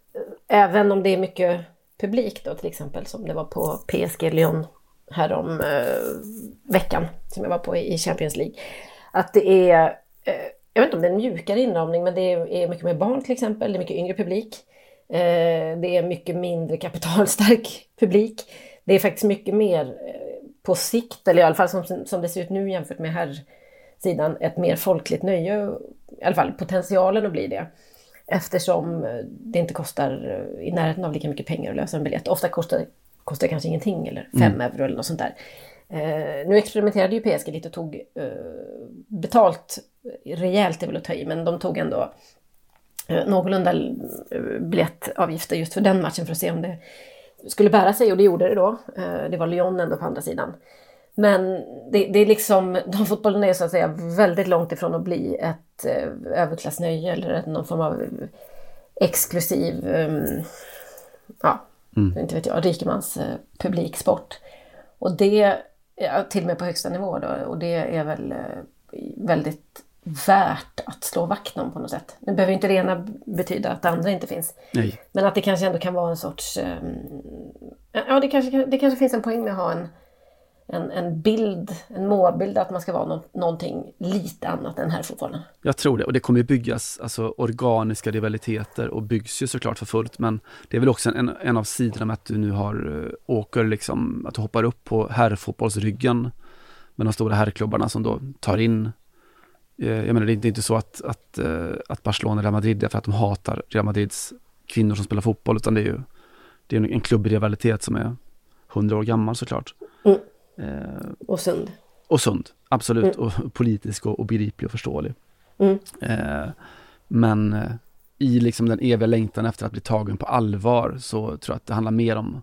Även om det är mycket publik då till exempel som det var på PSG Lyon härom eh, veckan som jag var på i Champions League. Att det är, eh, jag vet inte om det är en mjukare inramning, men det är, mycket mer barn till exempel, det är mycket yngre publik. Eh, det är mycket mindre kapitalstark publik. Det är faktiskt mycket mer eh, på sikt, eller i alla fall som, som det ser ut nu jämfört med här sidan, ett mer folkligt nöje, i alla fall potentialen att bli det. Eftersom det inte kostar eh, i närheten av lika mycket pengar att lösa en biljett. Ofta kostar kostar kanske ingenting eller 5 mm. euro eller något sånt där. Eh, nu experimenterade ju PSG lite och tog eh, betalt rejält, det vill att ta i, men de tog ändå eh, någorlunda eh, biljettavgifter just för den matchen för att se om det skulle bära sig och det gjorde det då. Eh, det var Lyon ändå på andra sidan. Men det, det är liksom, de fotbollen är så att säga väldigt långt ifrån att bli ett eh, överklassnöje eller någon form av exklusiv, um, ja, mm. inte vet jag, rikemans eh, publiksport. Och det, ja, till och med på högsta nivå då, och det är väl eh, väldigt värt att slå vakt om på något sätt. Det behöver inte det ena betyda att det andra inte finns. Nej. Men att det kanske ändå kan vara en sorts... Um, ja, det kanske, det kanske finns en poäng med att ha en en, en bild, en målbild att man ska vara no någonting lite annat än herrfotbollen. Jag tror det och det kommer ju byggas, alltså organiska rivaliteter och byggs ju såklart för fullt men det är väl också en, en av sidorna med att du nu har, uh, åker liksom, att du hoppar upp på herrfotbollsryggen med de stora herrklubbarna som då tar in uh, jag menar det är inte så att, att, uh, att Barcelona och Real Madrid är för att de hatar Real Madrids kvinnor som spelar fotboll utan det är ju det är en klubbrivalitet som är hundra år gammal såklart. Mm. Eh, och sund. Och sund, absolut. Mm. Och politisk och, och begriplig och förståelig. Mm. Eh, men eh, i liksom den eviga längtan efter att bli tagen på allvar så tror jag att det handlar mer om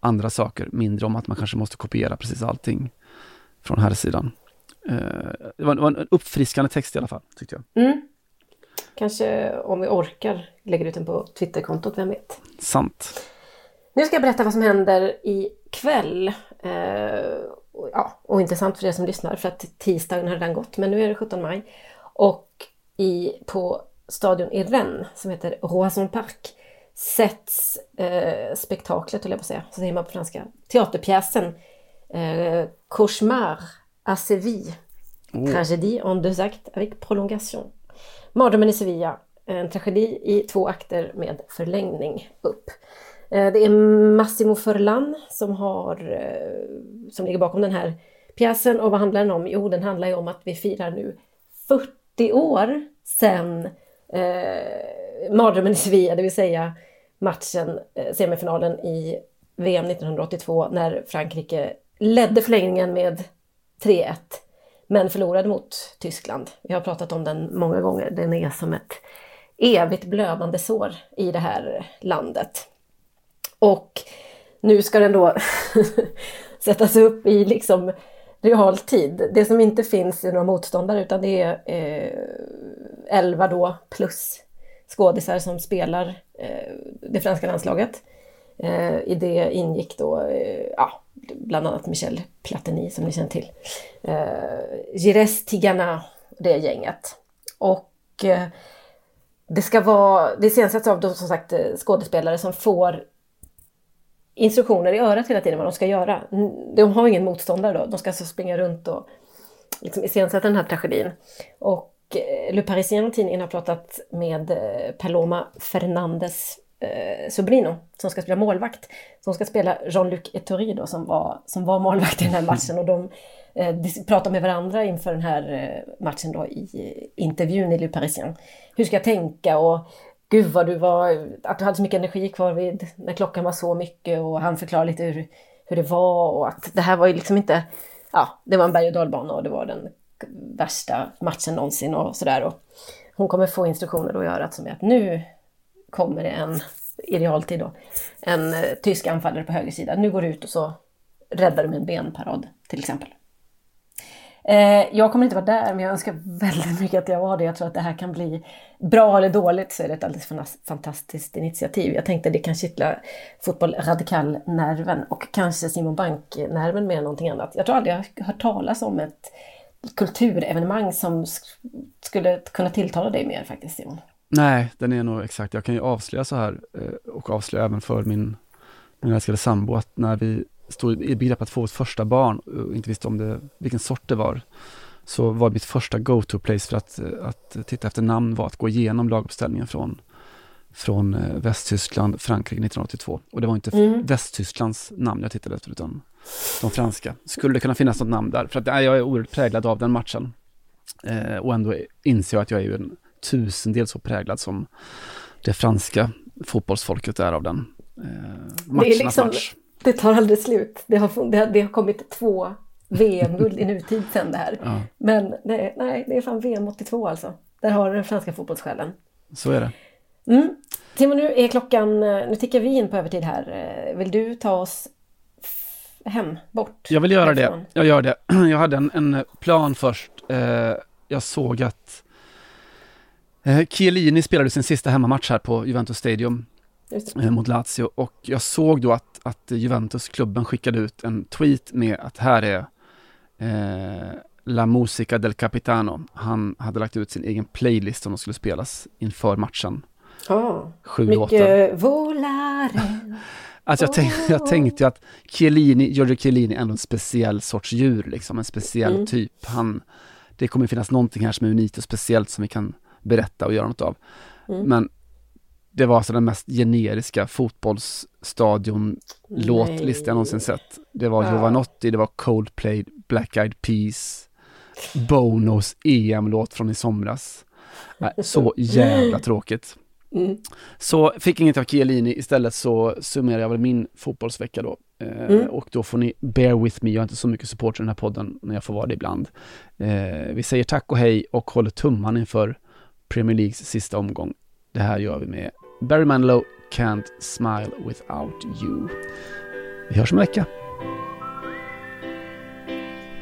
andra saker, mindre om att man kanske måste kopiera precis allting från här sidan. Det, var, det var en uppfriskande text i alla fall, tyckte jag. Mm. Kanske om vi orkar lägger ut den på Twitterkontot, vem vet? Sant. Nu ska jag berätta vad som händer ikväll. Eh, ja, och intressant för er som lyssnar för att tisdagen har redan gått, men nu är det 17 maj. Och i, på stadion i Rennes som heter Roison Park sätts eh, spektaklet, höll jag på att säga, så säger man på franska, teaterpjäsen eh, Cauchemar à Séville. Oh. Tragédie en deux actes avec prolongation. Mardrömmen i Sevilla, en tragedi i två akter med förlängning upp. Eh, det är Massimo Furlan som, har, eh, som ligger bakom den här pjäsen. Och vad handlar den om? Jo, den handlar ju om att vi firar nu 40 år sedan eh, Mardrömmen i Sevilla, det vill säga matchen, eh, semifinalen i VM 1982 när Frankrike ledde förlängningen med 3-1 men förlorade mot Tyskland. Vi har pratat om den många gånger. Den är som ett evigt blödande sår i det här landet. Och nu ska den då sättas upp i liksom realtid. Det som inte finns är några motståndare utan det är eh, 11 då plus skådisar som spelar eh, det franska landslaget. Eh, I det ingick då eh, ja, bland annat Michel Platini som ni känner till. Eh, Gires Tigana, det gänget. Och eh, det ska vara, det iscensätts av då som sagt eh, skådespelare som får instruktioner i örat hela tiden vad de ska göra. De har ingen motståndare då, de ska alltså springa runt och liksom iscensätta den här tragedin. Och eh, Le Parisien, tidningen, har pratat med eh, Paloma Fernandes eh, Sobrino som ska spela målvakt. Som ska spela Jean-Luc Ettori då, som var, som var målvakt i den här matchen. Och de eh, pratar med varandra inför den här eh, matchen då i intervjun i Le Parisien. Hur ska jag tänka och gud vad du var, att du hade så mycket energi kvar vid när klockan var så mycket och han förklarade lite hur, hur det var och att det här var ju liksom inte, ja, det var en berg och dalbana och det var den värsta matchen någonsin och sådär. Och hon kommer få instruktioner då i örat som är att nu kommer det en, i realtid då, en eh, tysk anfallare på höger sida. Nu går du ut och så räddar du med en benparad till exempel. Eh, jag kommer inte vara där, men jag önskar väldigt mycket att jag var det. Jag tror att det här kan bli bra eller dåligt så är det ett alldeles fantastiskt initiativ. Jag tänkte att det kan kittla fotboll radikal-nerven och kanske Simon Bank-nerven mer än någonting annat. Jag tror aldrig jag har hört talas om ett kulturevenemang som skulle kunna tilltala dig mer faktiskt Simon. Nej, den är nog exakt. Jag kan ju avslöja så här eh, och avslöja även för min, min älskade sambo att när vi stod i begrepp att få ett första barn och inte visste om det, vilken sort det var, så var mitt första go-to-place för att, att titta efter namn var att gå igenom laguppställningen från, från eh, Västtyskland, Frankrike 1982. Och det var inte mm. Västtysklands namn jag tittade efter, utan de franska. Skulle det kunna finnas något namn där? För att, nej, jag är oerhört präglad av den matchen. Eh, och ändå inser jag att jag är ju en tusendel så präglad som det franska fotbollsfolket är av den. Eh, är liksom, match. Det tar aldrig slut. Det har, det har, det har kommit två VM-guld i nutid sen det här. Ja. Men nej, nej, det är fan VM 82 alltså. Där har den franska fotbollssjälen. Så är det. Mm. Simon, nu är klockan, nu tickar vi in på övertid här. Vill du ta oss hem, bort? Jag vill göra härifrån? det. Jag gör det. Jag hade en, en plan först. Eh, jag såg att eh, Chiellini spelade sin sista hemmamatch här på Juventus Stadium eh, mot Lazio och jag såg då att, att Juventus-klubben skickade ut en tweet med att här är eh, La Musica del Capitano. Han hade lagt ut sin egen playlist som de skulle spelas inför matchen. Oh, Sju låtar. volare. Alltså jag, tänk, jag tänkte att Chiellini, Giorgio Chiellini är ändå en speciell sorts djur, liksom en speciell mm. typ. Han, det kommer finnas någonting här som är unikt och speciellt som vi kan berätta och göra något av. Mm. Men det var alltså den mest generiska fotbollsstadion-låtlista jag någonsin sett. Det var ja. Jovanotti, det var Coldplay, Black Eyed Peas, Bonos EM-låt från i somras. Så jävla tråkigt. Mm. Så fick inget av Chiellini, istället så summerar jag väl min fotbollsvecka då. Eh, mm. Och då får ni bear with me, jag har inte så mycket support i den här podden när jag får vara det ibland. Eh, vi säger tack och hej och håller tumman inför Premier Leagues sista omgång. Det här gör vi med Barry Manilow, Can't Smile Without You. Vi hörs om en vecka.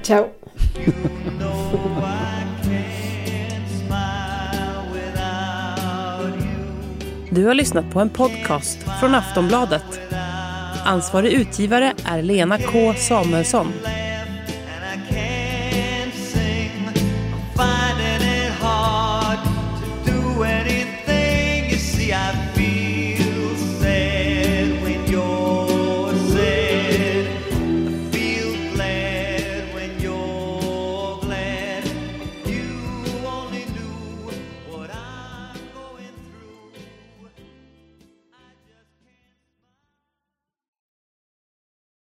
Ciao. Du har lyssnat på en podcast från Aftonbladet. Ansvarig utgivare är Lena K Samuelsson.